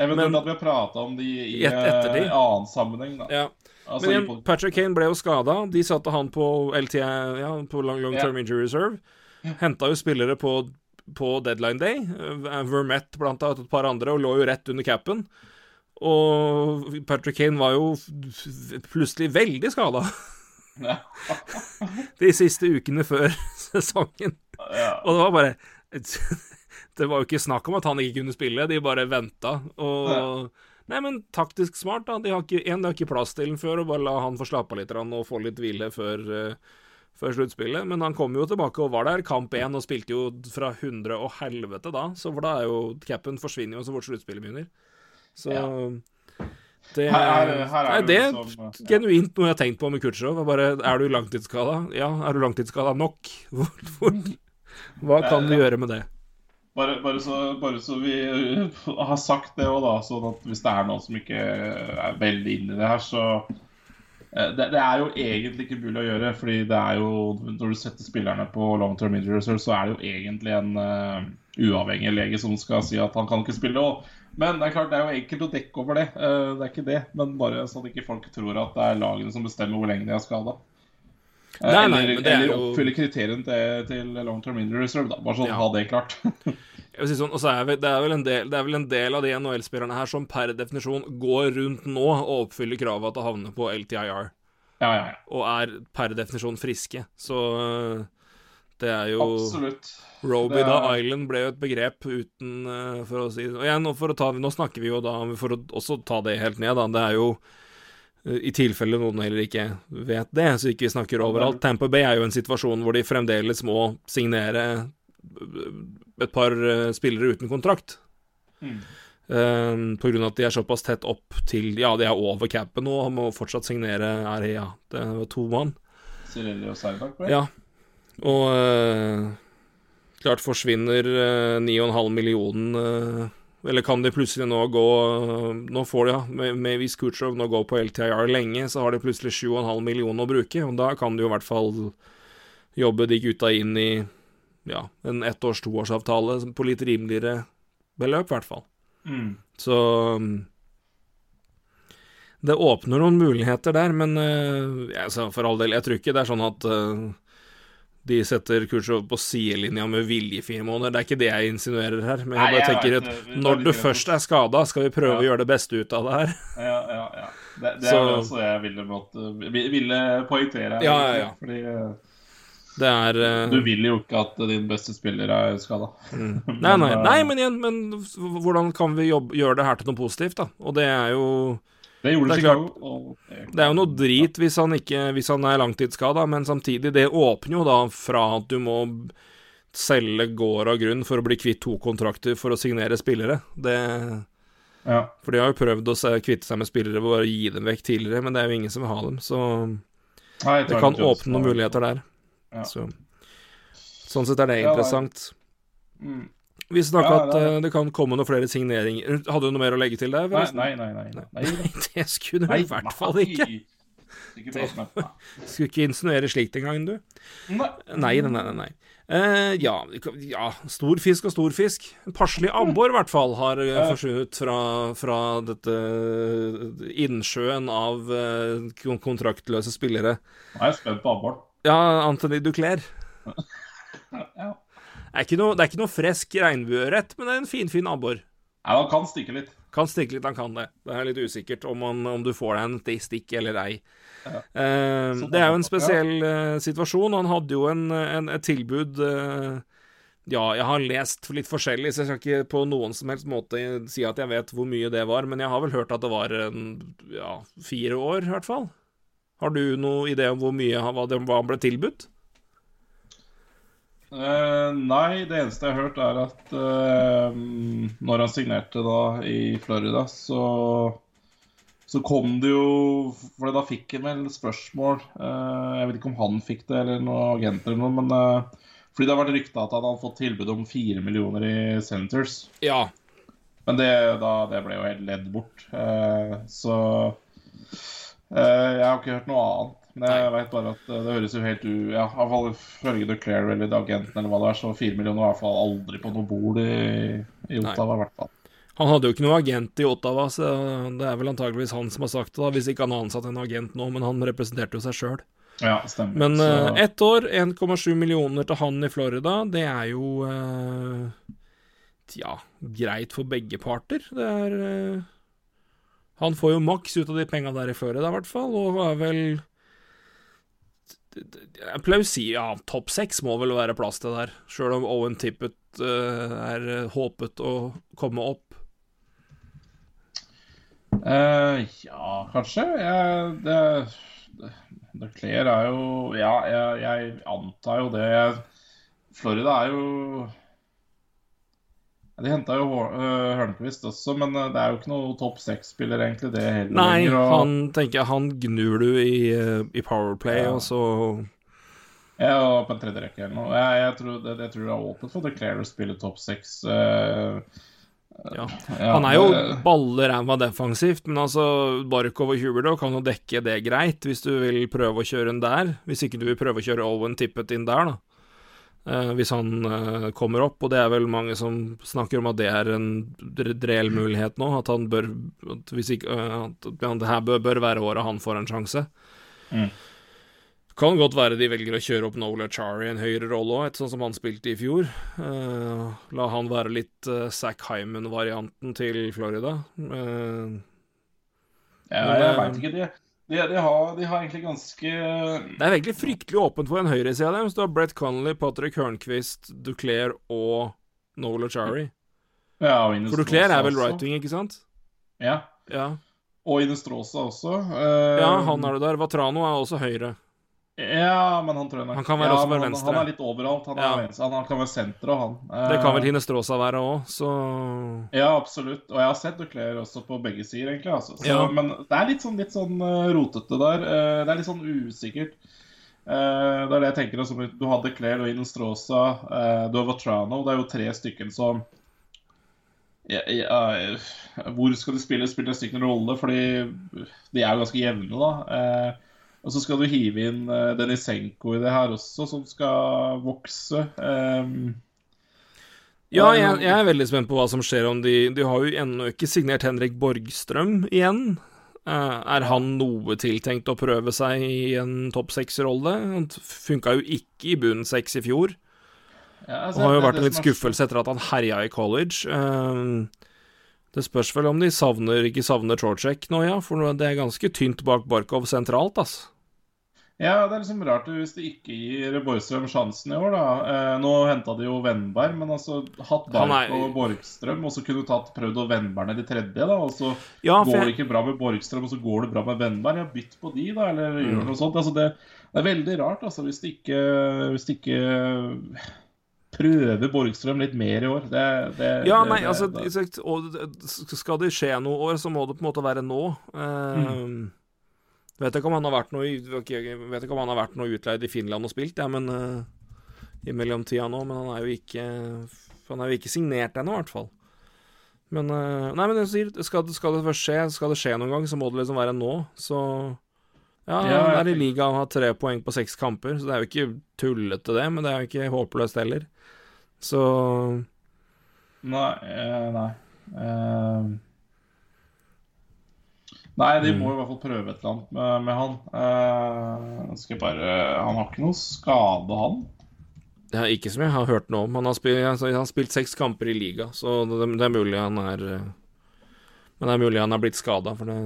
Eventuelt at vi har prata om de i Et- etter de. eh, annen sammenheng, da. Ja. Altså, Men igjen, Patrick Kane ble jo skada. De satte han på LTI, ja, på long, long term injury reserve. Henta jo spillere på, på deadline day. Eh, Vermette blant annet, et par andre, og lå jo rett under capen. Og Patrick Kane var jo plutselig veldig skada de siste ukene før sesongen. Og det var bare Det var jo ikke snakk om at han ikke kunne spille, de bare venta. Og Nei, men taktisk smart, da. De har ikke, en, de har ikke plass til den før, og bare la han få slappe av litt og få litt hvile før, eh, før sluttspillet. Men han kom jo tilbake og var der, kamp én, og spilte jo fra hundre og helvete da. Så for da er jo capen forsvinner jo så fort sluttspillet begynner. Så Ja. det, Her- her- her er nei, det det er liksom, ja. genuint noe jeg har tenkt på med Kutsjov. Bare, er du langtidsskada? Ja. Er du langtidsskada nok? Hva kan du gjøre med det? Bare, bare, så, bare så vi uh, har sagt det òg, da. Sånn at hvis det er noen som ikke er veldig inne i det her, så eh, det, det er jo egentlig ikke mulig å gjøre. fordi det er jo Når du setter spillerne på long term injury reserve, så er det jo egentlig en uh, uavhengig lege som skal si at han kan ikke spille. Og, men det er klart, det er jo enkelt å dekke over det. Uh, det er ikke det. Men bare sånn at ikke folk tror at det er lagene som bestemmer hvor lenge de er skada. Uh, eller er eller oppfylle kriteriene til, til long term injury reserve. Da. Bare sånn Ja. ha det klart. Jeg vil si sånn, er det, er vel en del, det er vel en del av de NHL-spillerne her som per definisjon går rundt nå og oppfyller kravet til å havne på LTIR, ja, ja, ja. og er per definisjon friske. Så øh, det er jo Absolutt. Roby er- da Island ble jo et begrep uten uh, For å si Og igjen, ta, nå snakker vi jo da For å også ta det helt ned, da. Det er jo øh, i tilfelle noen heller ikke vet det, så ikke vi snakker overalt. Tamper Bay er jo en situasjon hvor de fremdeles må signere et par øh, spillere uten kontrakt. Mm. Eh, på grunn av at de er såpass tett opp til Ja, de er over capen nå, og må fortsatt signere Er det, ja, det var to mann. Cirelli og Seidak ble? Ja. Og uh, klart forsvinner uh, 9,5 millioner uh, Eller kan de plutselig nå gå eh, Nå får de, ja, med, med hvis Kutsjov nå går på LTIR lenge, så har de plutselig 7,5 millioner å bruke, og da kan de jo i hvert fall jobbe de gutta inn i ja, en ettårs, toårsavtale på litt rimeligere beløp, i hvert fall. Mm. Så um, Det åpner noen muligheter der, men uh, ja, for all del, jeg tror ikke det er sånn at uh, de setter Khrusjtsjov på sidelinja med vilje i fire måneder. Det er ikke det jeg insinuerer her. Men jeg Nei, bare jeg tenker vet at det. Det når du først er skada, skal vi prøve Ja. å gjøre det beste ut av det her. Ja, ja, ja. Det, det Så- er det også jeg ville, måtte, ville poengtere. Ja, ja, ja. Fordi eh, Det er uh, du vil jo ikke at din beste spiller er skada. Nei, nei, nei, men igjen, men hvordan kan vi jobbe, gjøre det her til noe positivt, da? Og det er jo Det Det er Chicago. Det er jo noe drit hvis han, ikke, hvis han er langtidsskada, men samtidig, det åpner jo da fra at du må selge gård og grunn for å bli kvitt to kontrakter for å signere spillere. Det, Ja. for de har jo prøvd å kvitte seg med spillere ved å gi dem vekk tidligere, men det er jo ingen som vil ha dem, så Nei, det kan åpne noen muligheter der. Ja. Så. Sånn sett er det interessant. Mm. Vi snakka Ja, at det eh, det kan komme noen flere signeringer. Hadde du noe mer å legge til der? Nei, forresten? nei, nei. nei, nei. nei. Det skulle du i hvert fall ikke. Skulle ikke insinuere slikt engang, du. Nei. Nei, nei, nei. nei, nei. Eh, ja, ja, stor fisk og stor fisk. En Passelig abbor, i hvert fall, har eh, Ja. forsvunnet fra, fra dette innsjøen av eh, kontraktløse spillere. Nå er jeg spent på Abborn. Ja, Anthony Duclair. Ja. Det er ikke noe, det er ikke noe fresk regnbueørret, men det er en finfin fin abbor. Nei, han kan stikke litt. Kan stikke litt, han kan det. Det er litt usikkert om, han, om du får deg en stikk eller ei. Ja. Sånn det er jo en spesiell uh, situasjon. Han hadde jo en, en, et tilbud uh, Ja, jeg har lest litt forskjellig, så jeg skal ikke på noen som helst måte si at jeg vet hvor mye det var, men jeg har vel hørt at det var en, ja, fire år, i hvert fall. Har du noen idé om hvor mye han, hva, hva han ble tilbudt? Uh, nei, det eneste jeg har hørt, er at uh, når han signerte da i Florida, så så kom det jo For da fikk han vel spørsmål uh, Jeg vet ikke om han fikk det, eller noen agenter eller noe, men fordi det har vært rykta at han hadde fått tilbud om fire millioner i Centers. Ja. Men det, da, det ble jo helt ledd bort. Så jeg har ikke hørt noe annet. Men jeg vet bare at eh, det høres jo helt u... Ja, iallfall ifølge The Clair eller agenten eller hva det er, så fire millioner var i hvert fall aldri på noe bord i, i Ottawa, i hvert fall. Han hadde jo ikke noe agent i Ottawa, så det er vel antageligvis han som har sagt det, da, hvis ikke han har ansatt en agent nå, men han representerte jo seg sjøl. Ja, stemmer. Men Så- uh, ett år, 1,7 millioner til han i Florida, det er jo eh, Tja, greit for begge parter. Det er eh, Han får jo maks ut av de penga der i føret, i hvert fall, og er vel Jeg pleier å si ja, topp seks må vel være plass til der, sjøl om Owen Tippett uh, er eh, håpet å komme opp. Uh, ja, kanskje. Jeg, det, det, det er jo Ja, jeg, jeg antar jo det. Florida er jo De henta jo Hørnquist også, men øh, det er jo ikke noe topp seks-spiller, egentlig, det heller. Nei, lenger, og- han tenker jeg han gnur du i, eh, i Powerplay, Ja. og så Ja, og på en tredje rekke eller noe. Jeg, jeg, tror, det, jeg tror det er åpent for Declare å spille topp seks. Uh, Ja. Han er jo baller, balle ræva defensivt, men altså Barkov og Huberdo kan jo dekke det greit, hvis du vil prøve å kjøre en der. Hvis ikke du vil prøve å kjøre Owen Tippet inn der, da. Eh, hvis han uh, kommer opp, og det er vel mange som snakker om at det er en reell mulighet nå, at han bør at Hvis ikke uh, At det her bør, bør være året han får en sjanse. Mm. Kan godt være de velger å kjøre opp Nola Chari i en høyere rolle òg, sånn som han spilte i fjor. La han være litt uh, Zack Hyman-varianten til Florida. Ja, jeg veit ikke. De, de, de, har, de har egentlig ganske det er egentlig fryktelig åpent for en høyreside av dem. Så du har Brett Connolly, Patrick Hørnquist, Duclair og Noel Ochari. ja, og For Duclair er vel right wing, ikke sant? Ja. Ja. Og Inestrosa også. Uh, ja, han er det der. Vatrano er også høyre. Ja, men han tror jeg nok Han kan være ja, også være han, venstre. han er litt overalt. Han, Ja. venstre, han, han kan være senter og han. Det kan vel Hine Stråsa være òg, så Ja, absolutt. Og jeg har sett Duclair også på begge sider, egentlig. Altså. Så, Ja. Men det er litt sånn, litt sånn eh, rotete der. Eh, det er litt sånn usikkert. Eh, det er det jeg tenker. Altså, du har Duclair og Inestrosa, uh, du har Vatrano. Det er jo tre stykker som ja, ja, eh, Hvor skal de spille? Spiller det noen rolle, fordi de er jo ganske jevne, da. Og så skal du hive inn uh, Denisenko i det her også, som skal vokse. Um, Ja, jeg, jeg er veldig spent på hva som skjer om de De har jo ennå ikke signert Henrik Borgstrøm igjen. Uh, er han noe tiltenkt å prøve seg i en topp seks-rolle? Han funka jo ikke i bunn seks i fjor. ja, altså, Og har jo vært en litt skuffelse etter at han herja i college. Eh, det spørs vel om de savner, ikke savner Trocek nå, ja, for det er ganske tynt bak Barkov sentralt, ass. Ja, det er liksom rart hvis de ikke gir Borgstrøm sjansen i år, da. Eh, nå henta de jo Vennberg, men altså hatt Bark er- og Borgstrøm, og så kunne du tatt, prøvd å Vennberg ned i tredje, da. Og så Ja, går det ikke bra med Borgstrøm, og så går det bra med Vennberg. Ja, bytt på de, da, eller Mm. gjør noe sånt. Altså, det, det er veldig rart, altså, hvis de ikke, hvis de ikke prøver Borgstrøm litt mer i år. Det, det, ja, nei, det- altså det- det- Skal det skje noe år, så må det på en måte være nå. Eh, Vet ikke om han har vært noe Vet ikke om han har vært noe utleid i Finland og spilt, ja, men uh, i mellomtida nå. Men han er jo ikke Han er jo ikke signert ennå, i hvert fall. Men uh, Nei, men jeg sier, skal, skal det først skje, skal det skje noen gang, så må det liksom være nå. Så Ja, Ja, han er i ligaen og har tre poeng på seks kamper, så det er jo ikke tullete, det, men det er jo ikke håpløst heller. Så Nei. eh, nei. Eh, nei, de må i hvert fall prøve et eller annet med, med han. Eh, skal jeg bare Han har ikke noe skade, han. Det er ikke som jeg har hørt noe om. Han har spilt, altså, han har spilt seks kamper i liga, så det, det er mulig han er Men det er mulig han er blitt skada, for det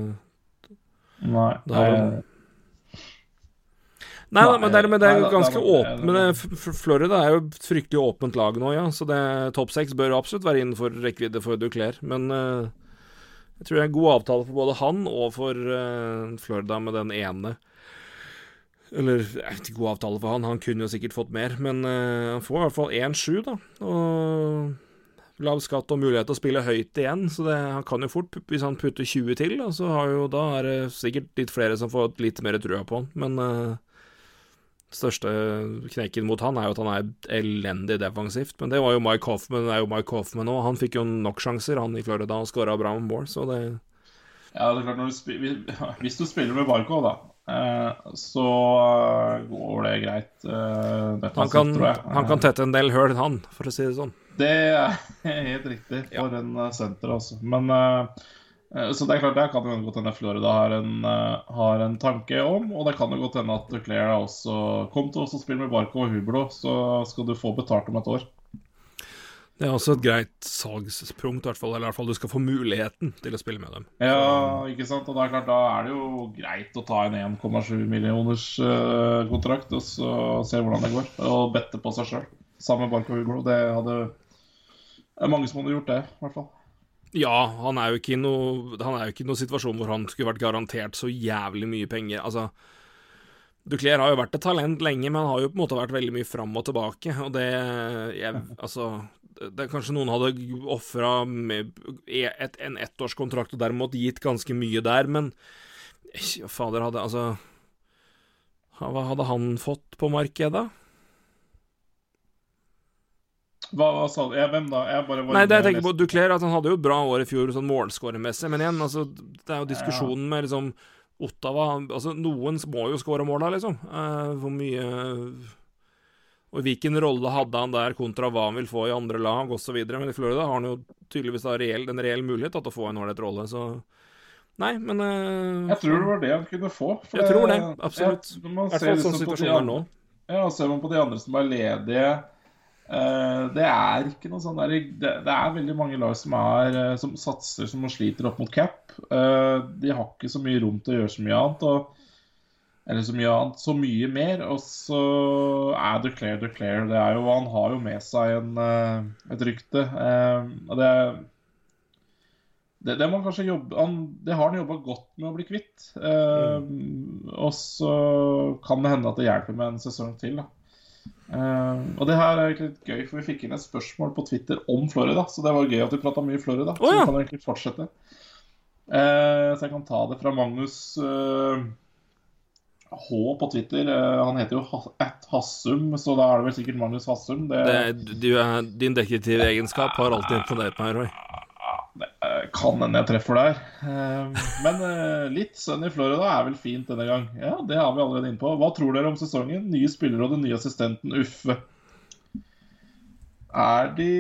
Nei. Det har eh, Nei men det er, men det er Nei, ganske åpent Men det- F- F- Florida er jo et fryktelig åpent lag nå, ja, så det topp seks bør absolutt være innenfor rekkevidde for Duclair. Men uh, jeg tror det er en god avtale for både han og for uh, Florida med den ene. Eller ikke god avtale for han, han kunne jo sikkert fått mer, men uh, han får i hvert fall 1-7, da. Og lav skatt og mulighet til å spille høyt igjen, så det, han kan jo fort, hvis han putter 20 til, da, så har jo, da er det sikkert litt flere som får litt mer trua på han. Men eh, største knekken mot han er jo at han er elendig defensivt. Men det var jo Mike Hoffman, det er jo Mike Hoffman òg. Han fikk jo nok sjanser, han i Florida, og skåra bra med mål, så det Ja, det er klart du hvis- du spiller med Barkov, da, eh, så eh, går det greit. eh, han kan, han kan tette en del høl, han, for å si det sånn. Det er helt riktig for en uh, senter, altså. Men uh, Så det er klart, det kan jo godt hende Florida har en, uh, har en tanke om. Og det kan jo godt hende at Duclair også Kom til å spille med Barco og Hublo, så skal du få betalt om et år. Det er også et greit salgspunkt, i hvert fall. Eller i hvert fall du skal få muligheten til å spille med dem. Ja, ikke sant. Og det er klart, da er det jo greit å ta en 1,7 millioners uh, kontrakt og så se hvordan det går. Og bette på seg sjøl. Sammen med Barco Hublo. Det hadde det mange som hadde gjort det, i hvert fall. Ja, han er jo ikke i noe noen situasjon hvor han skulle vært garantert så jævlig mye penger. Altså Duclair har jo vært et talent lenge, men han har jo på en måte vært veldig mye fram og tilbake. Og det jeg, Altså det, Kanskje noen hadde ofra et, en ettårskontrakt og dermed gitt ganske mye der, men fader, hadde Altså Hva hadde han fått på markedet? Hva, hva sa du? Hvem da? Jeg bare Nei, det jeg tenker på Duclair, at han hadde jo et bra år i fjor sånn målskårermessig, men igjen, altså, det er jo diskusjonen med liksom Ottawa Altså, noen må jo skåre måla, liksom. Uh, hvor mye Og hvilken rolle hadde han der kontra hva han vil få i andre lag, osv. Men i Florida har han jo tydeligvis da reell, en reell mulighet til å få en ålreit rolle, så Nei, men uh, Jeg tror det var det han kunne få. jeg tror det, absolutt. I hvert fall sånn situasjonen er nå. Ja, ser man på de andre som er ledige det er ikke noe sånn der, det, det, er veldig mange lag som, er, uh, som satser som sliter opp mot cap. Uh, de har ikke så mye rom til å gjøre så mye annet. Og, eller så mye annet, så mye mer. Og så er Declare Declare. Det er jo, han har jo med seg en, et rykte. og det, det, det, jobbe han, Det har han jobba godt med å bli kvitt. Mm. Og så kan det hende at det hjelper med en sesong til. da Uh, og det her er litt gøy, for vi fikk inn et spørsmål på Twitter om Florida. Så det var gøy at vi prata mye Florida. Oh, ja. Så vi kan egentlig fortsette. Uh, så jeg kan ta det fra Magnus uh, H på Twitter. han heter jo at Hassum, så da er det vel sikkert Magnus Hassum. Det... Det, du, din detektivegenskap har alltid imponert meg, Roy. Det kan hende jeg treffer der. Men litt sønn i Florida er vel fint denne gang. Ja, det har vi allerede inne på. Hva tror dere om sesongen? Nye spillere og den nye assistenten Uffe. Er de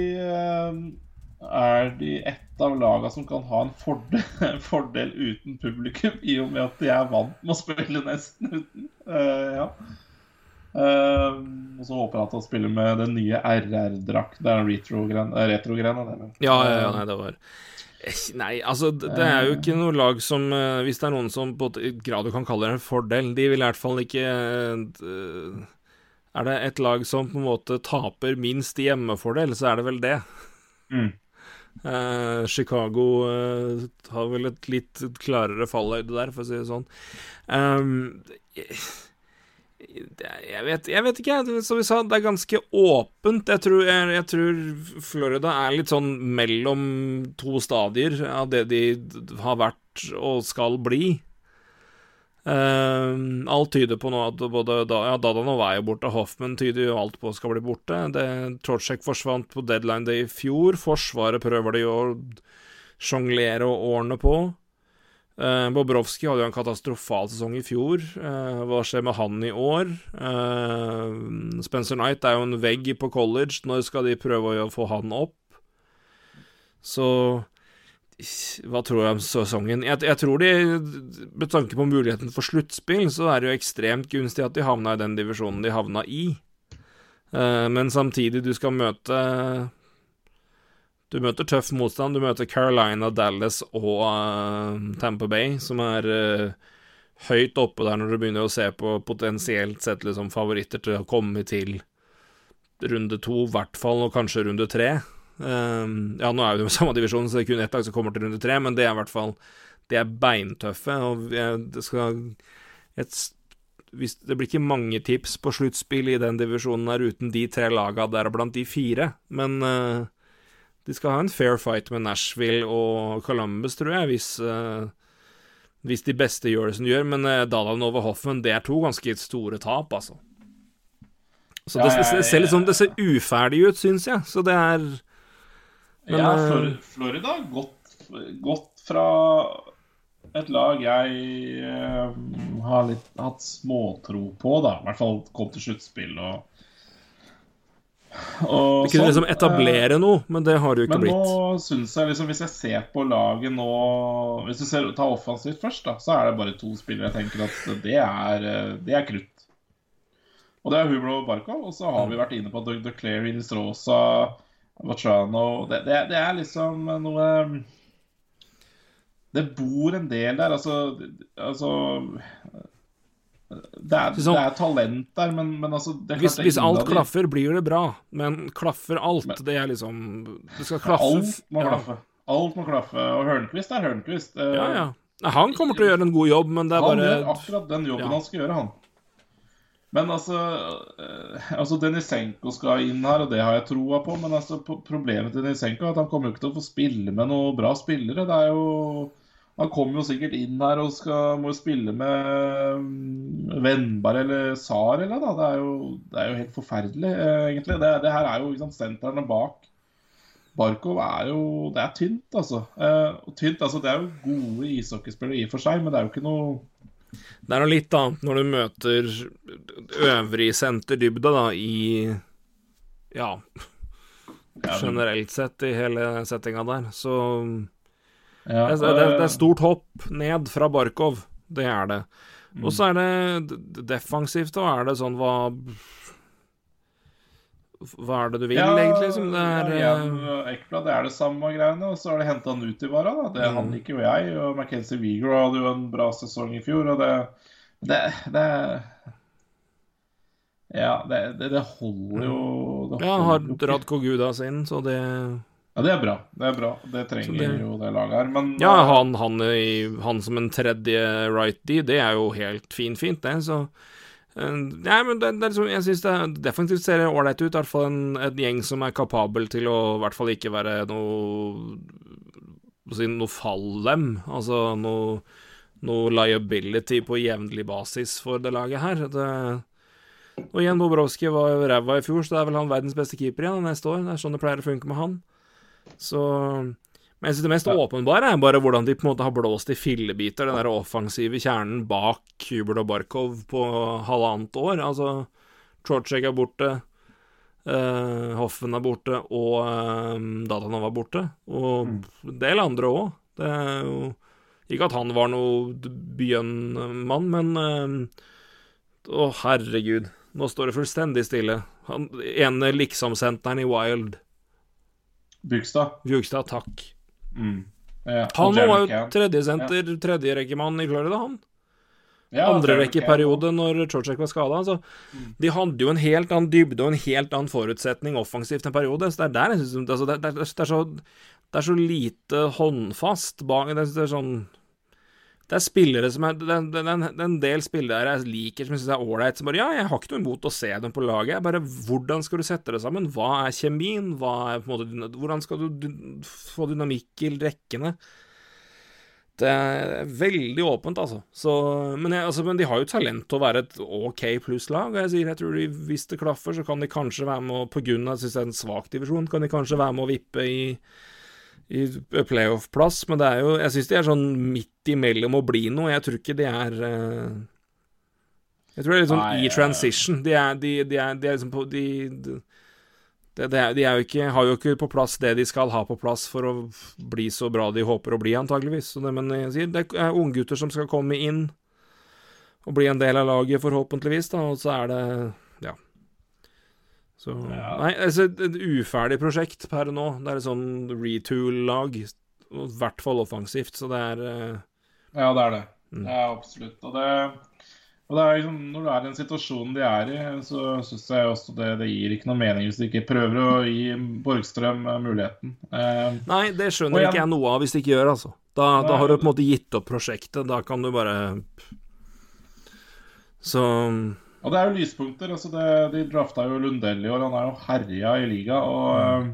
Er de et av lagene som kan ha en fordel, en fordel, uten publikum, i og med at de er vant med å spille nesten uten? Ja. Uh, og så håper jeg at han spiller med den nye RR-drakt. Det er retro-greiene. Retro ja, ja, ja, nei, det var Nei, altså, det er jo ikke noe lag som eh, Hvis det er noen som på et grad du kan kalle det en fordel De vil i hvert fall ikke eh, Er det et lag som på en måte taper minst i hjemmefordel, så er det vel det. Mm. Uh, Chicago uh, har vel et litt klarere fallhøyde der, for å si det sånn. Um, jeg vet, jeg vet, ikke, som vi sa, det er ganske åpent. Jeg tror, jeg, jeg tror, Florida er litt sånn mellom to stadier av det de har vært og skal bli. Uh, alt tyder på nå at både da, ja, Dadan og Vei er borte, Hoffman tyder jo alt på skal bli borte. Trocek forsvant på deadline day i fjor. Forsvaret prøver de å sjonglere og ordne på. Uh, Bobrovskij hadde jo en katastrofal sesong i fjor. Uh, hva skjer med han i år? Uh, Spencer Knight er jo en vegg på college. Når skal de prøve å få han opp? Så hva tror jeg om sesongen? Jeg, jeg, tror de, med tanke på muligheten for sluttspill, så er det jo ekstremt gunstig at de havna i den divisjonen de havna i. men samtidig, du skal møte du møter tøff motstand. Du møter Carolina, Dallas og uh, Tamper Bay, som er uh, høyt oppe der når du begynner å se på potensielt sett liksom, favoritter til å komme til runde to, i hvert fall, og kanskje runde tre. Um, ja, nå er jo det samme divisjon, så det er kun ett lag som kommer til runde tre, men det er i hvert fall De er beintøffe, og det skal et, hvis, Det blir ikke mange tips på sluttspill i den divisjonen her uten de tre laga der blant de fire, men uh, de skal ha en fair fight med Nashville og Columbus, tror jeg, hvis, uh, hvis de beste gjør det som de gjør. Men uh, Dalan over Hoffman, det er to ganske store tap, altså. Så det, det, ser litt sånn Det ser uferdig ut, syns jeg. Så det er men, Ja, eh, Florida har gått, gått fra et lag jeg uh, har litt, hatt småtro på, da. I hvert fall kom til sluttspill og Og du kunne sånn, liksom etablere noe, men det har det jo ikke Men blitt. nå synes jeg liksom, hvis jeg ser på laget nå Hvis du ser, tar offensivt først, da, så er det bare to spillere jeg tenker at det er, eh, det er krutt. Og det er Hublo og Barkov. Og så har vi vært inne på Doug Declare, Inistrosa, Vatrano det, det, det er liksom noe Det bor en del der, altså, altså det er, Sånn- det er talent der, men, men altså det Hvis, hvis alt klaffer, blir det bra. Men klaffer alt, Men- det er liksom Det skal klaffe Alt må ja. klaffe. Alt må klaffe. Og Hørnquist er Hørnquist. Eh, Ja, ja. Han kommer til å gjøre en god jobb, men det er Han bare gjør akkurat den jobben Ja. han skal gjøre, han. Men altså, eh, altså Denisenko skal inn her, og det har jeg troa på. Men altså, problemet til Denisenko er at han kommer jo ikke til å få spille med noen bra spillere. Det er jo Han kommer jo sikkert inn her og skal, må spille med mm, Vennberg eller Sar eller da. Det er jo, det er jo helt forferdelig, eh, egentlig. Det, det her er jo liksom, sentrene bak. Barkov er jo Det er tynt, altså. Eh, og tynt, altså Det er jo gode ishockeyspillere i og for seg, men det er jo ikke noe Det er noe litt annet når du møter øvrig senterdybde, da, i Ja, generelt sett i hele settinga der. Så Ja, det, det, det øh, er stort hopp ned fra Barkov. Det er det. Mm. Og så er det defensivt, og er det sånn hva Hva er det du vil, ja, egentlig? Liksom? det er ja, eh, Ekblad, det er det samme greiene. Og så har de henta han ut i vara. Da. Det, Han Mm. liker jo jeg. Og Mackenzie Weegar hadde jo en bra sesong i fjor. Og det Det, det Ja, det, det, det holder jo det Ja, han har holder dratt Kogudas inn, så det Ja, det er bra. Det er bra. Det trenger det- jo det laget her. Men Ja, han, han, i, han som en tredje righty, det er jo helt fin, fint, det, så eh, Nei, men det, det er liksom, jeg syns det definitivt ser ålreit ut. I hvert fall en, en gjeng som er kapabel til å i hvert fall ikke være noe si, noe fallem. Altså noe, noe liability på jevnlig basis for det laget her. Det, og igjen, Bobrovskij var ræva i fjor, så det er vel han verdens beste keeper igjen neste år. Det er sånn det pleier å funke med han. Så Men jeg synes det mest åpenbare er bare hvordan de på en måte har blåst i fillebiter den der offensive kjernen bak Hubert og Barkov på halvannet år. Altså, Trocek er borte, uh, Hoffen er borte, og uh, Datanov er borte. Og en del andre òg. Det er jo Ikke at han var noe Bjønn-mann, men uh, Å, herregud. Nå står det fullstendig stille. Han ene liksom-senteren i Wild. Bygstad. Bjugstad, takk. Mm. Ja, Han var jo tredjesenter, ja. tredjerekkemann i Florida, han. Ja, Andre rekkeperiode når Chorchek var skada. Altså, de hadde jo en helt annen dybde og en helt annen forutsetning offensivt en periode. Så det er der jeg synes, altså, det, det, det, så, det er så lite håndfast bak det, det er sånn Det er spillere som er en, del spillere jeg liker som jeg syns er ålreit. Som bare Ja, jeg har ikke noe imot å se dem på laget. Jeg bare Hvordan skal du sette det sammen? Hva er kjemien? Hva er måte Hvordan skal du, få dynamikk i rekkene? Det er veldig åpent, altså. Så, men, jeg, altså. men de har jo talent til å være et OK pluss-lag. Jeg sier, jeg tror de, hvis det klaffer, så kan de kanskje være med å På grunn av at jeg synes det er en svak divisjon, kan de kanskje være med å vippe i, i playoff-plass. Men det er jo Jeg syns de er sånn midt imellom å bli noe. Jeg tror ikke de er eh, Jeg tror det er litt sånn Nei, i transition. De er, de, de er, de er liksom på De, de er, er jo ikke, har jo ikke på plass det de skal ha på plass for å bli så bra de håper å bli, antageligvis. Så det, men jeg sier, det er unggutter som skal komme inn og bli en del av laget, forhåpentligvis, da, og så er det. Så Ja. Nei, altså, et uferdig prosjekt per nå. Det er et sånn retool-lag, i hvert fall offensivt, så det er uh... Ja, det er det. Mm. Ja, absolutt. Og det, og det er liksom, når du er i den situasjonen de er i, så syns jeg også det, det gir ikke noe mening hvis de ikke prøver å gi Borgstrøm eh, muligheten. Eh, Nei, det skjønner igjen- ikke jeg noe av hvis de ikke gjør, altså. Da, da har du på en måte gitt opp prosjektet. Da kan du bare Så og det er jo lyspunkter. altså det, De drafta jo Lundell i år, han er jo herja i liga. og eh,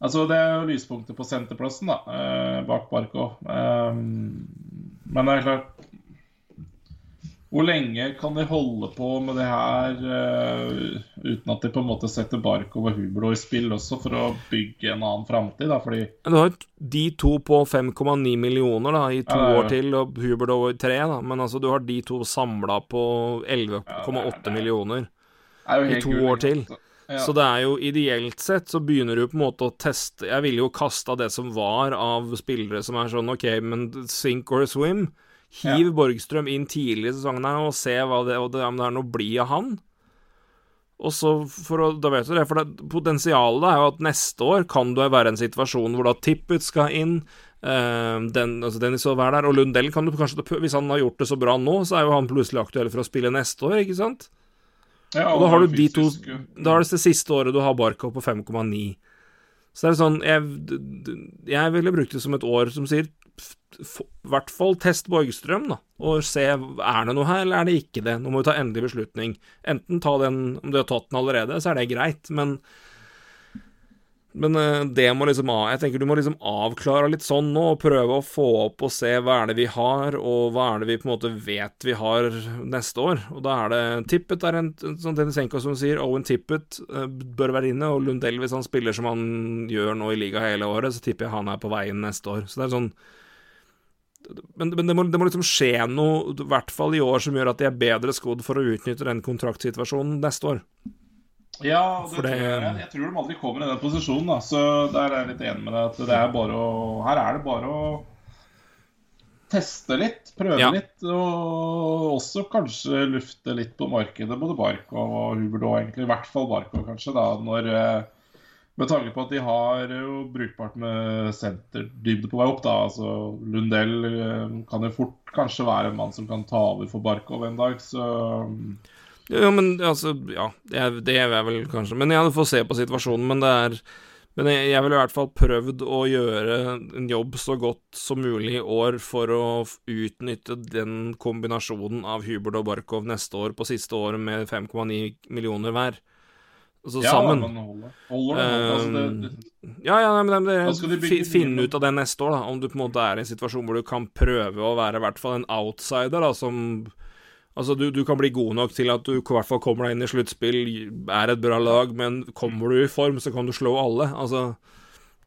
altså Det er jo lyspunkter på senterplassen, da, uh, bak Barkov. Eh, men det er klart Hvor lenge kan de holde på med det her uh, uten at de på en måte setter Barkov og Hublo i spill også, for å bygge en annen framtid? fordi Du har de to på 5,9 millioner da, i to Ja, år til, og Hublo i tre, da. Men altså, du har de to samla på 11,8 Ja, er- millioner. er I to gull, år til. Ja. Så det er jo ideelt sett så begynner du på en måte å teste Jeg ville jo kasta det som var av spillere som er sånn OK, men sink or swim. Hiv Ja. Borgstrøm inn tidlig i sesongen her og se hva det, og det, om det er noe blid av han. Og så, for å, da vet du det, for det, potensialet er jo at neste år kan det være en situasjon hvor da Tippet skal inn, eh, den, altså Dennis skal være der, og Lundell kan du kanskje, hvis han har gjort det så bra nå, så er jo han plutselig aktuell for å spille neste år, ikke sant? Ja, Og da har du de to. Da er det det siste året du har Barkov på 5,9. Så det er sånn Jeg, jeg ville brukt det som et år som sier I hvert fall test Borgstrøm, da, og se er det noe her, eller er det ikke det. Nå må vi ta endelig beslutning. Enten ta den Om du har tatt den allerede, så er det greit, men men eh, det må liksom Jeg tenker du må liksom avklare litt sånn nå, og prøve å få opp og se hva er det vi har, og hva er det vi på en måte vet vi har neste år. Og da er det Tippet er en sånn Denisenko som sier, Owen Tippet eh, bør være inne, og Lundell hvis han spiller som han gjør nå i liga hele året, så tipper jeg han er på veien neste år. Så det er sånn men, men det, må, det må liksom skje noe, i hvert fall i år, som gjør at de er bedre skodd for å utnytte den kontraktsituasjonen neste år. Ja, det For tror det- jeg, jeg tror de aldri kommer i den posisjonen, da. Så der er jeg litt enig med deg. At det er bare å Her er det bare å teste litt, prøve Ja. litt, og også kanskje lufte litt på markedet. Både Barkov og Huberdo, egentlig. I hvert fall Barkov, kanskje, da. Når eh, Med tanke på at de har jo brukbart med senterdybde på vei opp, da. Altså Lundell eh, kan jo fort kanskje være en mann som kan ta over for Barkov en dag, så Ja, men altså, ja, det er, jeg vel kanskje Men jeg får se på situasjonen, men det er Men jeg, jeg ville i hvert fall prøvd å gjøre en jobb så godt som mulig i år for å utnytte den kombinasjonen av Hubert og Barkov neste år på siste året med 5,9 millioner hver. Altså ja, sammen. men holder, holder det. Altså, det, det Ja, ja, nei, men det, fi- finne ut av det neste år, da. Om du på en måte er i en situasjon hvor du kan prøve å være i hvert fall en outsider, da, som Altså, du, du kan bli god nok til at du i hvert fall kommer deg inn i sluttspill, er et bra lag, men kommer du i form, så kan du slå alle. Altså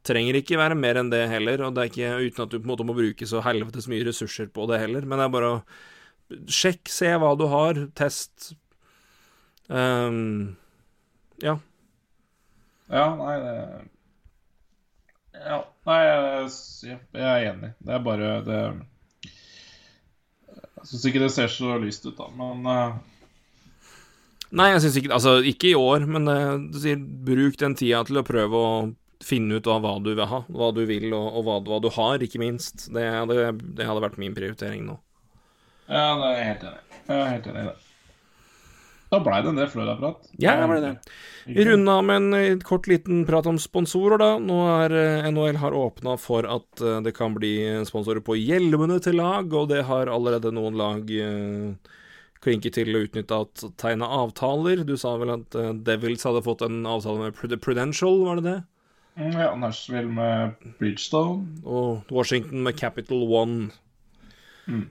Trenger ikke være mer enn det heller, og det er ikke uten at du på en måte må bruke så helvetes mye ressurser på det heller, men det er bare å Sjekk, se hva du har, test. Ehm, ja. Ja, nei det Ja, nei, jeg, jeg er enig. Det er bare det Jeg syns ikke det ser så lyst ut, da, men uh... Nei, jeg syns ikke Altså, ikke i år, men eh, du sier bruk den tida til å prøve å finne ut av hva du vil ha, hva du vil, og, og hva, hva du har, ikke minst. Det, det, det hadde vært min prioritering nå. Ja, det er jeg helt enig i. Jeg er helt enig i det. Da blei det en del Florida-prat. Ja, det ble det. Vi runder med en eh, kort liten prat om sponsorer, da. Nå er eh, NHL har åpna for at eh, det kan bli sponsorer på hjelmene til lag, og det har allerede noen lag eh, klinket til å utnytte at tegne avtaler. Du sa vel at Devils hadde fått en avtale med Prudential, var det det? Mm, Ja, Nashville med Bridgestone. Og Washington med Capital One. Mm.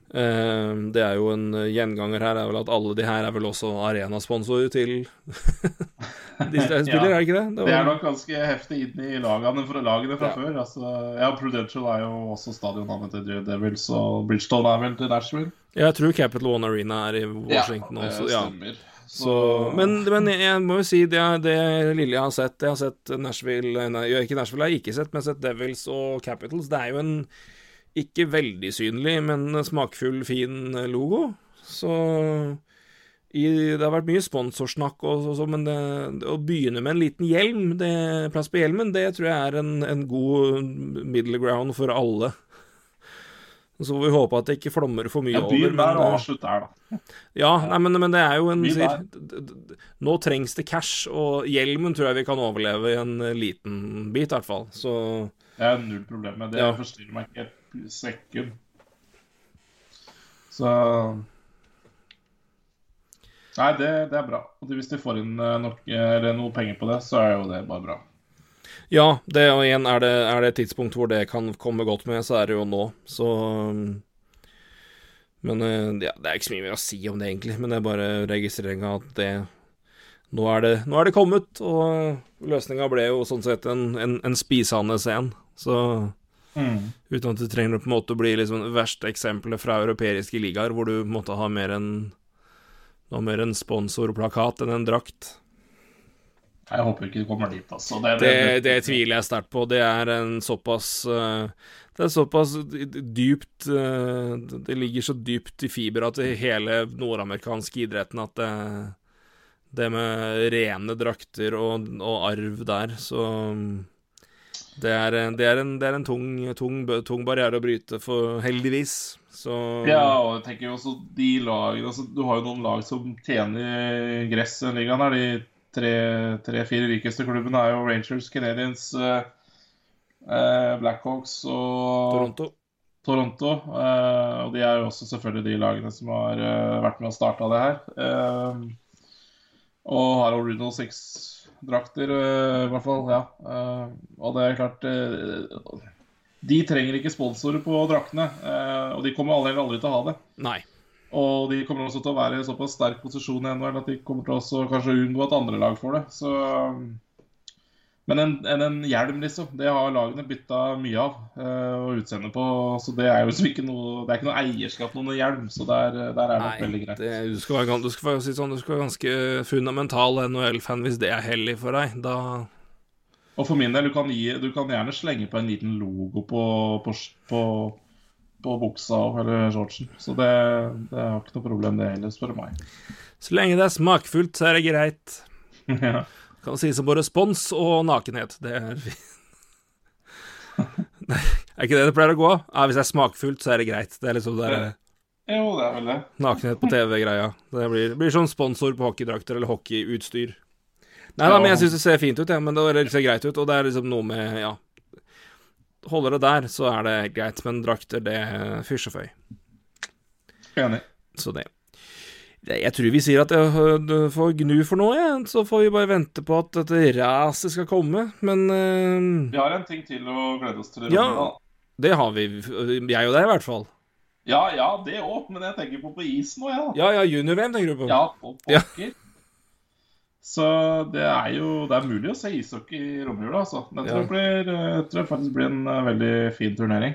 Det er jo en eh, gjenganger her, er vel at alle de her er vel også arenasponsorer til de som spiller, er det ikke det? det Det er nok ganske heftig inn i lagene fra, lagene fra Ja. før. Altså, ja, Prudential er jo også stadionnavnet til Devils, og Bridgestone er vel til Nashville. jeg tror Capital One Arena er i Washington ja, også. det Ja. stemmer. Så, men, men jeg må jo si det, det lille jeg har sett Jeg har sett Nashville Nei, ikke Nashville har jeg ikke sett, men jeg har sett Devils og Capitals. Det er jo en ikke veldig synlig, men smakfull, fin logo. Så i, det har vært mye sponsorsnakk og så, men det, å begynne med en liten hjelm, det, plass på hjelmen, det tror jeg er en, en god middle ground for alle. Så får vi håpe at det ikke flommer for mye Jeg over. men, der og slutt avslutt der, da. ja, nei, men, men det er jo en sier, Nå trengs det cash, og hjelmen tror jeg vi kan overleve i en eh, liten bit, i hvert fall. Så Det er null problem med det. Ja. Jeg forstyrrer meg ikke sekund. Så Nei, det, det er bra. Og hvis de får inn eh, nok, eller noe penger på det, så er jo det bare bra. ja, det og igjen er det, er det et tidspunkt hvor det kan komme godt med, så er det jo nå. Så um, Men eh, ja, det er ikke så mye mer å si om det, egentlig. Men det er bare registreringa at det nå er det, nå er det kommet, og løsninga ble jo sånn sett en, en, en spisende scene. Så Uten at det trenger på en måte å bli liksom det verste eksempelet fra europeiske ligaer, hvor du på en måte har mer en mer en sponsorplakat enn en drakt. Jeg håper ikke du kommer dit, altså. Det, Det, det tviler jeg sterkt på. Det er en såpass eh, Det er såpass dypt eh, Det ligger så dypt i fibra til hele nordamerikanske idretten at det, det med rene drakter og, og arv der, så det er, det er en, det er en tung, tung, tung barriere å bryte, for heldigvis. Så Ja, og jeg tenker jo også de lagene altså, Du har jo noen lag som tjener gress i ligaen her. De tre-fire tre, rikeste klubbene er jo Rangers, Canadiens, eh, eh, Blackhawks og Toronto. Toronto. Eh, og de er jo også selvfølgelig de lagene som har eh, vært med og starta det her. Eh, og har Original Six-drakter, eh, i hvert fall. Ja. Eh, og det er klart eh, De trenger ikke sponsorer på draktene. og de kommer aldri, aldri til å ha det. Nei. Og de kommer også til å være i såpass sterk posisjon i NHL at de kommer til også kanskje unngå at andre lag får det. Så, men en, en, en hjelm, liksom, det har lagene bytta mye av uh, og utseende på. Så det er jo liksom ikke noe Det er ikke noe eierskap noen hjelm, så der, der er det veldig greit. Det, du, skal være, du, skal være, sånn, du skal være ganske fundamental NHL-fan hvis det er hellig for deg. Da Og for min del, du kan, gi, du kan gjerne slenge på en liten logo på, på, på, på buksa eller shortsen. Så det, det har ikke noe problem, det heller, spør du meg. Så lenge det er smakfullt, så er det greit. ja. Kan sies som både spons og nakenhet. Det er. Nei, er ikke det det pleier å gå? Ja, hvis det er smakfullt, så er det greit. Det er liksom det er, Jo, det er vel det. nakenhet på TV-greia. Det blir, blir sånn sponsor på hockeydrakter eller hockeyutstyr. Nei da, men jeg syns det ser fint ut, ja. Men det ser greit ut. Og det er liksom noe med Ja. Holder det der, så er det greit. Men drakter, det fysjeføy. Enig. Så det- Jeg tror vi sier at jeg, får gnu for noe, ja. så får vi bare vente på at dette raset skal komme. Men uh... Vi har en ting til å glede oss til. Ja. da. det har vi. Jeg og deg, i hvert fall. ja, ja, det òg, men jeg tenker på på is nå, jeg. Ja. Ja, ja, junior-VM tenker du på. Ja, på Ja. Så det er jo Det er mulig å se ishockey i romjula, altså. Den tror jeg, blir, jeg tror jeg faktisk blir en eh, veldig fin turnering.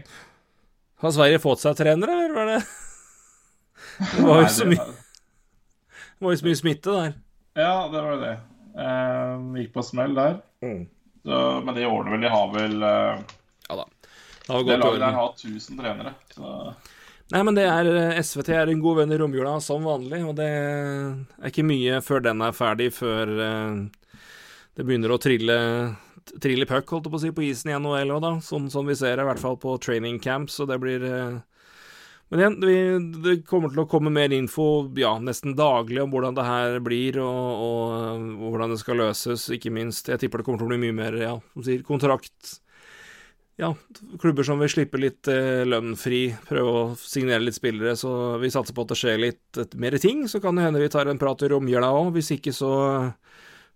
Har Sverige fått seg trenere, eller var det Det var jo så mye, det var jo så mye smitte der. Ja, det var det. Um, gikk på smell der. Mm. Så, men det ordner vel. De har vel uh, Ja da. Det har Det laget der har 1000 trenere. Så Nei, men det er eh, SVT er en god venn i romjula, som vanlig, og det er ikke mye før den er ferdig, før uh, det begynner å trille Trille puck, holdt jeg på å si, på isen i NHL òg, da. Sånn som vi ser i hvert fall på training camp, så det blir eh, Men igjen, vi, det kommer til å komme mer info ja, nesten daglig om hvordan det her blir, og, og, og hvordan det skal løses, ikke minst. Jeg tipper det kommer til å bli mye mer, ja, som sier, kontrakt ja, klubber som vil slippe litt eh, lønn fri, prøve å signere litt spillere, så vi satser på at det skjer litt et, mer ting. Så kan det hende vi tar en prat i romjula òg. Hvis ikke, så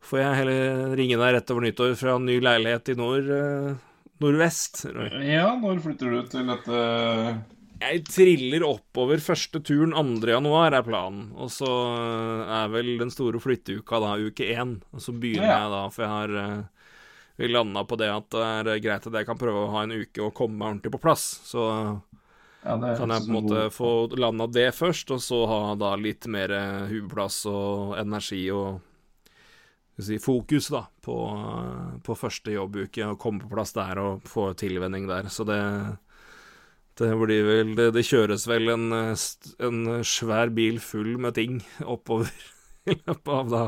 får jeg heller ringe deg rett over nyttår fra en ny leilighet i nord, eh, nordvest. ja, når flytter du til dette Jeg triller oppover første turen 2. januar, er planen. Og så er vel den store flytteuka da uke én. Og så begynner jeg da, for jeg har eh, vi landa på det at det er greit at jeg kan prøve å ha en uke og komme meg ordentlig på plass. Så ja, kan jeg på en måte få landa det først, og så ha da litt mer eh, hueplass og energi og si, fokus da på, eh, på første jobbuke, og komme på plass der og få tilvenning der. Så det det blir vel Det, det kjøres vel en, eh, en svær bil full med ting oppover i løpet av da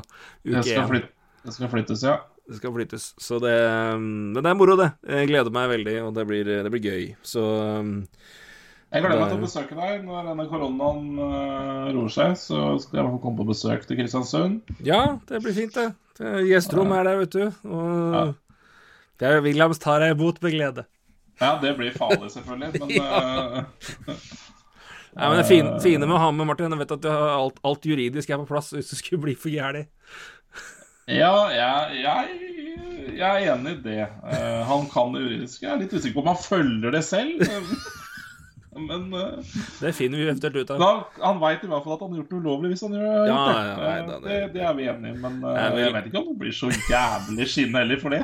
uke én. det skal flyttes, ja. Det skal flyttes. Så det Men det er moro, det. Jeg gleder meg veldig, og det blir, det blir gøy. Så um, Jeg gleder meg til å besøke deg når denne koronaen uh, roer seg. Så skal jeg få komme på besøk til Kristiansund. Ja, det blir fint, det. er gjesterom er der, vet du. Og Ja. det er Williams tar deg imot med glede. Ja, det blir farlig, selvfølgelig, men eh, Nei, men Det fine, fine med å ha med Martin, jeg vet at du har alt, alt juridisk er på plass hvis det skulle bli for gæren. Ja, jeg, jeg, jeg er enig i det. Eh, han kan det juridiske. Jeg er litt usikker på om han følger det selv. Men uh, Det finner vi eventuelt ut av. han, han veit i hvert fall at han har gjort noe ulovlig hvis han gjør Ja, gjort det. ja, nei, Eh, da, det, det- det er vi enige i, men uh, Jeg vil- jeg vet ikke om det blir så jævlig skinne heller for det.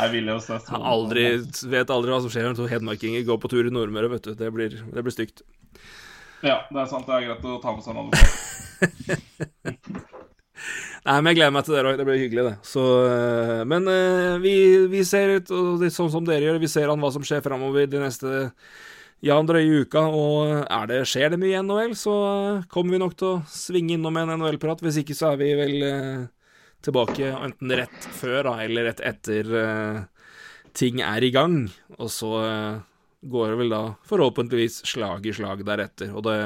Jeg vil jo se Han aldri, vet aldri hva som skjer når to hedmarkinger går på tur i Nordmøre, vet du. Det blir, det blir stygt. Ja, det er sant. Det er greit å ta med seg en advokat. Nei, men jeg gleder meg til det òg. Det blir hyggelig, det. Så, eh, men eh, vi, vi ser ut, sånn som dere gjør, vi ser an hva som skjer framover de neste ja, drøye uka. Og er det, skjer det mye i NHL, så eh, kommer vi nok til å svinge innom en NHL-prat. Hvis ikke så er vi vel tilbake enten rett før da, eller rett etter ting er i gang. Og så går det vel da forhåpentligvis slag i slag deretter. Og det,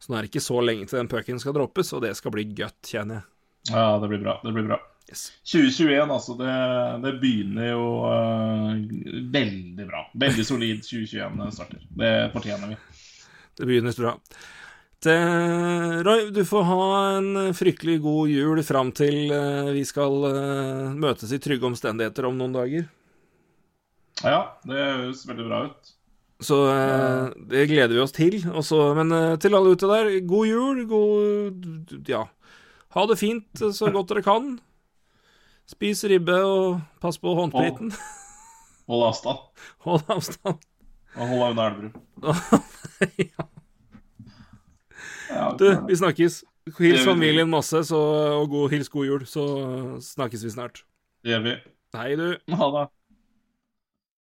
så nå er det ikke så lenge til den pucken skal droppes, og det skal bli godt, kjenner jeg. Ja, det blir bra. Det blir bra. Yes. 2021, altså. Det, det begynner jo uh, veldig bra. Veldig solid 2021 starter. Det fortjener vi. Det begynner bra. Det, Roy, du får ha en fryktelig god jul fram til uh, vi skal uh, møtes i trygge omstendigheter om noen dager. Ja, det høres veldig bra ut. Så eh, det gleder vi oss til. Også, men eh, til alle ute der, god jul. God Ja. Ha det fint så godt dere kan. Spis ribbe og pass på håndspriten. Hold avstand. Hold avstand. Og hold deg unna Elverum. Ja, Du, vi snakkes. Hils familien masse, så, og god, hils god jul, så snakkes vi snart. det gjør vi. Hei, du. Ha det.